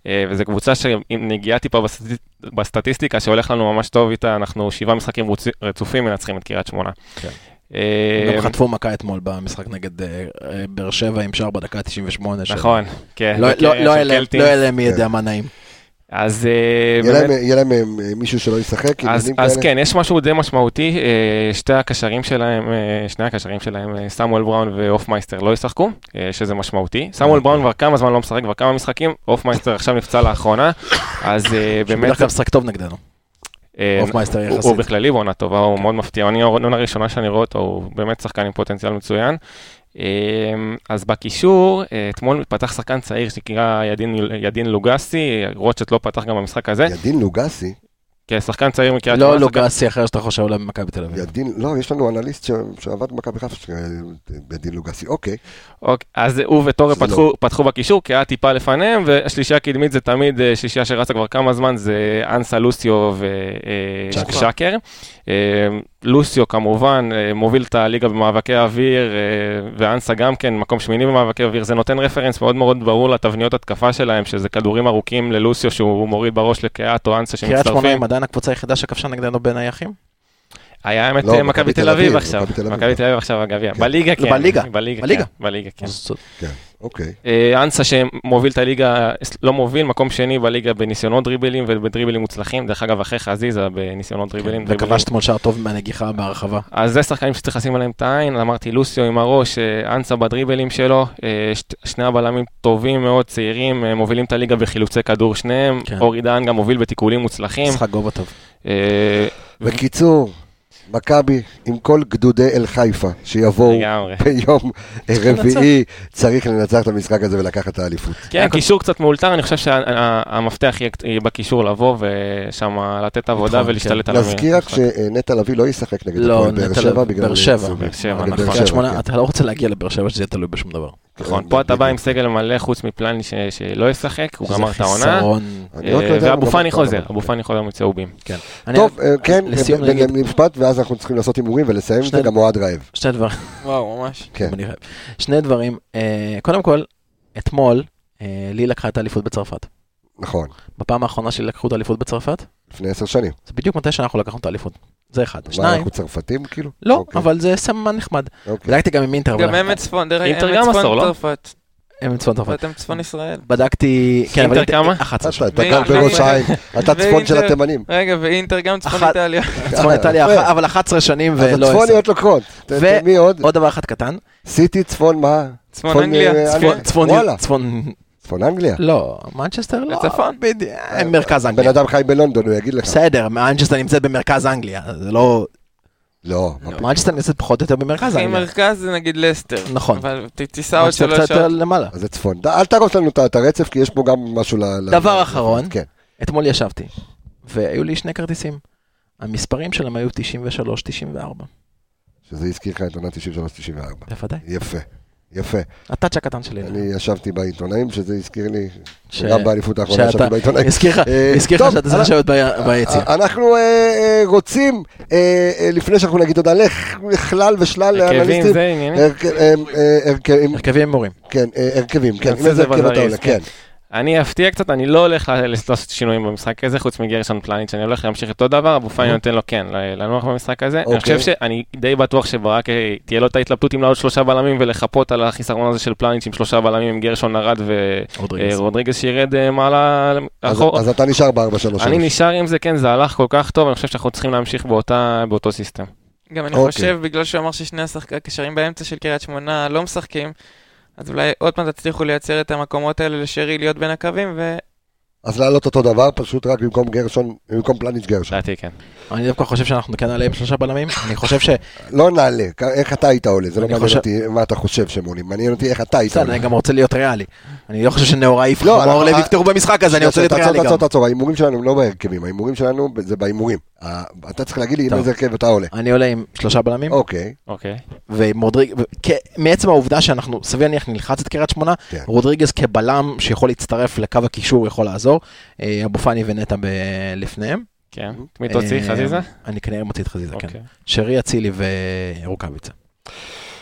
אה, וזו קבוצה שעם נגיעה טיפה בסטטיסט- בסטטיסטיקה שהולך לנו ממש טוב איתה, אנחנו שבעה משחקים רצופים מנצחים את קריית שמונה. כן. אה, גם חטפו מכה אתמול במשחק נגד אה, אה, באר שבע עם שער בדקה 98. של- נכון, כן. לא- וכן, לא- לא היה להם- קלטינס. לא להם מי כן. יודע מה נעים. אז יהיה להם- מישהו שלא ישחק, אז? כן, יש משהו די משמעותי, שתי הקשרים שלהם, שני הקשרים שלהם, סמואל בראון והופמייסטר לא ישחקו, שזה משמעותי. סמואל בראון כבר כמה זמן לא משחק, כבר כמה משחקים, הופמייסטר עכשיו נפצע לאחרונה, אז באמת... בדרך כלל משחק טוב נגדנו. אה, הופמייסטר יחסית. הוא בכללי בעונה טובה, הוא מאוד מפתיע, אני העונה הראשונה שאני רואה אותו, הוא באמת שחקן עם פוטנציאל מצוין. אה, אז בקישור, אה, אתמול פתח שחקן צעיר שנקרא ידין, ידין לוגסי, רוטשט לא פתח גם במשחק הזה, ידין לוגסי, כן, שחקן צעיר מקריית לא שמונה, שחקן- לוגסי אחר שאתה חושב עליו במכבי תל אביב. ידין, לא, יש לנו אנליסט ש- שעבד במכבי חיפה, ידין לוגסי, אוקיי. אוקיי, אז הוא וטורי לא. פתחו, פתחו בקישור, כי היה טיפה לפניהם, והשלישייה הקדמית זה תמיד אה, שלישייה שרצה כבר כמה זמן, זה אנסה, לוסיו שקר. ושקר. לוסיו כמובן אה, מוביל את הליגה במאבקי אוויר, אה, ואנסה גם כן, מקום שמיני במאבקי אוויר, זה נותן רפרנס מאוד מאוד ברור לתבניות התקפה שלהם, שזה כדורים ארוכים ללוסיו שהוא מוריד בראש לקהת או אנסה קריית שמונה שמצטרפים. הם עדיין הקבוצה היחידה שכבשה נגדנו בין היחים? היה האמת לא, אה, מכבי תל אביב עכשיו, מכבי תל אביב. עכשיו הגביע, כן. בליגה כן, בליגה. בליגה, בליגה. כן, כן. אז- אוקיי. אה, אנסה שמוביל את הליגה, לא מוביל, מקום שני בליגה בניסיונות דריבלים ובדריבלים מוצלחים, דרך אגב אחרי חזיזה בניסיונות דריבלים. דריבלים. וכבש אתמול שער טוב מהנגיחה בהרחבה. אז זה שחקנים שצריך לשים עליהם את העין, אמרתי לוסיו עם הראש, אה, אנסה בדריבלים שלו, שני הבלמים טובים מאוד, צעירים, מובילים את הליגה בחילוצי כדור שניהם, כן. אורי דהן גם מוביל בתיקולים מוצלחים. משחק גובה טוב. בקיצור, מכבי, עם כל גדודי אל חיפה שיבואו. ביום רביעי, צריך לנצח את המשחק הזה ולקחת את האליפות. כן, קישור קצת מאולתר, אני חושב שהמפתח יהיה בקישור לבוא ושם לתת עבודה נכון, ולהשתלט כן. על נזכיר רק. שנטע לביא לא ישחק נגד לא, הפועל באר שבע בגלל... באר שבע. נכון. שבע, כן. אתה לא רוצה להגיע לבאר שבע שזה יהיה תלוי בשום דבר. נכון, פה אתה בא. עם סגל מלא חוץ מפלני ש- שלא ישחק, הוא גמר את העונה. לא אה, אם ואבו פאני גמר- חוזר. אבו פאני חוזר מצהובים. כן. טוב, אה, כן, לסיום נגיד- ואז אנחנו צריכים לעשות הימורים ולסיים את זה, גם אוהד רעב. שני דברים. וואו, ממש. כן. שני דברים. אה, קודם כל, אתמול, אה, לי לקחה את האליפות בצרפת. נכון, בפעם האחרונה שלי לקחו את האליפות בצרפת, לפני עשר שנים. זה בדיוק מתי שאנחנו לקחנו את האליפות. זה אחד. מה, שניים, אנחנו צרפתים כאילו? לא, אוקיי, אבל זה סממן נחמד. אוקיי. בדקתי גם עם אינטר. גם הם מצפון, דרך אגב, אינטר הם גם לא? צרפת. הם מצפון צרפת. ואתם צפון ישראל. בדקתי, כן, אבל אינטר כמה? 11 אתה אתה גר בראש העין, אתה צפון של התימנים. רגע, ואינטר גם צפון איטליה. צפון איטליה, יפה. אח- אבל 11 שנים אז ולא הצפוניות 10. לוקחות. ת- ו- מי עוד? עוד דבר אחד קטן, סיטי, צפון מה? צפון אנגליה. אה, צפון- צפון, אנגליה. לא, מנצ'סטר לא, לצפון. בדיוק, אה, מרכז בן אנגליה. אדם חי בלונדון, הוא יגיד לך. בסדר, מנצ'סטר נמצאת במרכז אנגליה, זה לא, לא, פתאום. מנצ'סטר נמצאת פחות או יותר במרכז הכי אנגליה. מרכז זה נגיד לסטר. נכון. אבל תיסע עוד שלוש שעות. למעלה. זה צפון. אל תהרוס לנו את- הרצף, כי יש פה גם משהו ל... דבר אחרון. כן. אתמול ישבתי, והיו לי שני כרטיסים. המספרים שלהם היו 93-94. שזה הזכיר לך את עונה 93-94. בוודאי. יפה, יפה. הטאץ' הקטן שלי. אני ישבתי בעיתונאים, שזה הזכיר לי, ש- גם באליפות האחרונה שאתה- ישבתי בעיתונאים. הזכיר לך, אה, הזכיר לך שאתה צריך אנחנו- לשבת ביציע. אנחנו אה, אה, רוצים, אה, אה, לפני שאנחנו נגיד תודה לך- לכלל ושלל הרכבים האנליסטים, זה ענייני. הרכ- אה, אה, הרכבים, הרכבים מורים. כן, אה, הרכבים, כן, אני אפתיע קצת, אני לא הולך לעשות שינויים במשחק הזה, חוץ מגרשון פלניץ', אני הולך להמשיך אותו דבר, אבו פאני נותן לו כן, ל- לנוח במשחק הזה. אני אוקיי. חושב שאני די בטוח שברק אה, תהיה לו את ההתלבטות אם לעוד שלושה בלמים ולחפות על החיסרון הזה של פלניץ' עם שלושה בלמים, עם גרשון ארד רודריגז. ורודריגז שירד אה, מעלה אז אחורה. אז אתה נשאר ב-4-3-3. אני נשאר עם זה, כן, זה הלך כל כך טוב, אני חושב שאנחנו צריכים להמשיך באותו סיסטם. גם אני אוקיי. חושב, בגלל שהוא אמר ששני השחק- הקשרים באמצע של קריית שמונה לא משחקים, אז אולי עוד פעם תצליחו לייצר את המקומות האלה לשרי להיות בין הקווים, ו... אז לעלות אותו דבר, פשוט רק במקום גרשון, במקום פלניץ' גרשון. לדעתי כן. אני דווקא חושב שאנחנו כן נעלה עם שלושה בלמים. אני חושב ש... לא נעלה, איך אתה היית עולה, זה לא אני מעניין אותי מה אתה חושב שהם עולים, מעניין אותי איך אתה היית בסדר, עולה. אני גם רוצה להיות ריאלי. אני לא חושב שנאורי לא, ומאור אנחנו- לוי יפתרו במשחק הזה, אני רוצה להיות תעצור, ריאלי תעצור, גם. תעצור, ההימורים שלנו הם לא בהרכבים, ההימורים שלנו זה בהימורים. אתה צריך להגיד לי עם. איזה הרכב אתה עולה. אני עולה עם שלושה בלמים, אוקיי, אוקיי. ומודריג... מעצם העובדה שאנחנו, סביר להניח, נלחץ את קריית שמונה, כן. רודריגז כבלם שיכול להצטרף לקו הקישור יכול לעזור. אה, אבו פאני ונטע ב- לפניהם. כן. מי תוציא? אה, חזיזה? אני כנראה מוציא את חזיזה, כן. אוקיי. שרי, אצילי ורוקאביצה.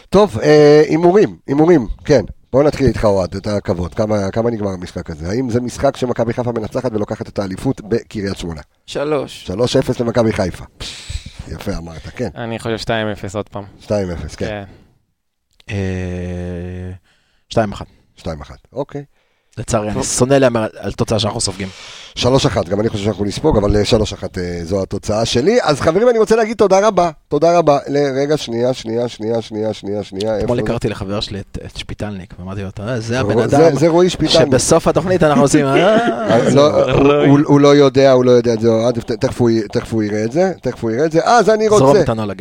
טוב, אה, הימורים, הימורים, כן. בוא נתחיל איתך אוהד, את הכבוד. כמה כמה נגמר המשחק הזה? האם זה משחק שמכבי חיפה מנצחת ולוקחת את האליפות בקריית שמונה? שלוש. 3-0 למכבי חיפה. יפה אמרת, כן. אני חושב 2-0 עוד פעם. 2-0, כן. כן. אה, שתיים אחת. 2-1, אוקיי. לצערי, אני שונא להמר על- על תוצאה שאנחנו סופגים. 3-1, גם אני חושב שאנחנו נספוג, אבל 3-1 אה, זו התוצאה שלי. אז חברים, אני רוצה להגיד תודה רבה, תודה רבה. רגע, שנייה, שנייה, שנייה, שנייה, שנייה, שנייה. אתמול? הכרתי לחבר שלי את שפיטלניק, ואמרתי לו, "אתה יודע, זה הבן אדם זה רועי שפיטן. שבסוף התוכנית אנחנו עושים... "אה, אה, לא, הוא- לא יודע, הוא לא יודע את זה, תכף הוא יראה את זה, תכף הוא יראה את זה. אז אני רוצה.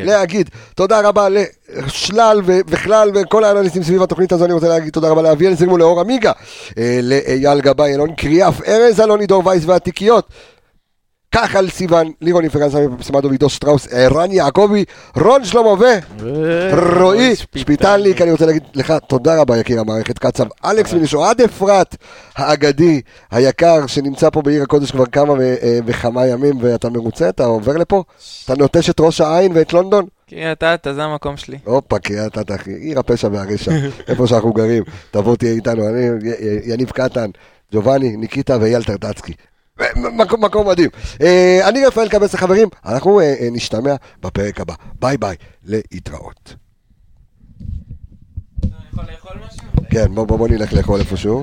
להגיד תודה רבה לשלל ו- וכלל וכל האנליסטים סביב התוכנית הזו, אני רוצה להגיד תודה רבה לאביאל זירמו, לאור עמיגה, אה, לאייל גבאי, אלון קריאף, ארז אלוני, דור וייס והתיקיות. כחל סיוון, לירון יפגן סמי פסמדו ועידו שטראוס, ערן יעקבי, רון שלמה ו... רועי שפיטלניק, אני רוצה להגיד לך תודה רבה יקיר המערכת קצב, אלכס מניש, אוהד אפרת האגדי, היקר, שנמצא פה בעיר הקודש כבר כמה אה, וכמה ימים, ואתה מרוצה, אתה עובר לפה, אתה נוטש את ראש העין ואת לונדון, קריית אתא, זה המקום שלי. הופה, קריית אתא, אחי, עיר הפשע והרשע, איפה שאנחנו גרים, תבוא תהיה איתנו, אני, יניב קטן, ג'ובאני, ניקיטה ואייל טרטצקי. מקום, מקום מדהים. אה, אני רפאל קבס החברים, אנחנו אה, אה, נשתמע בפרק הבא. ביי ביי, להתראות. כן, בוא, בוא, בוא נלך לאכול איפשהו.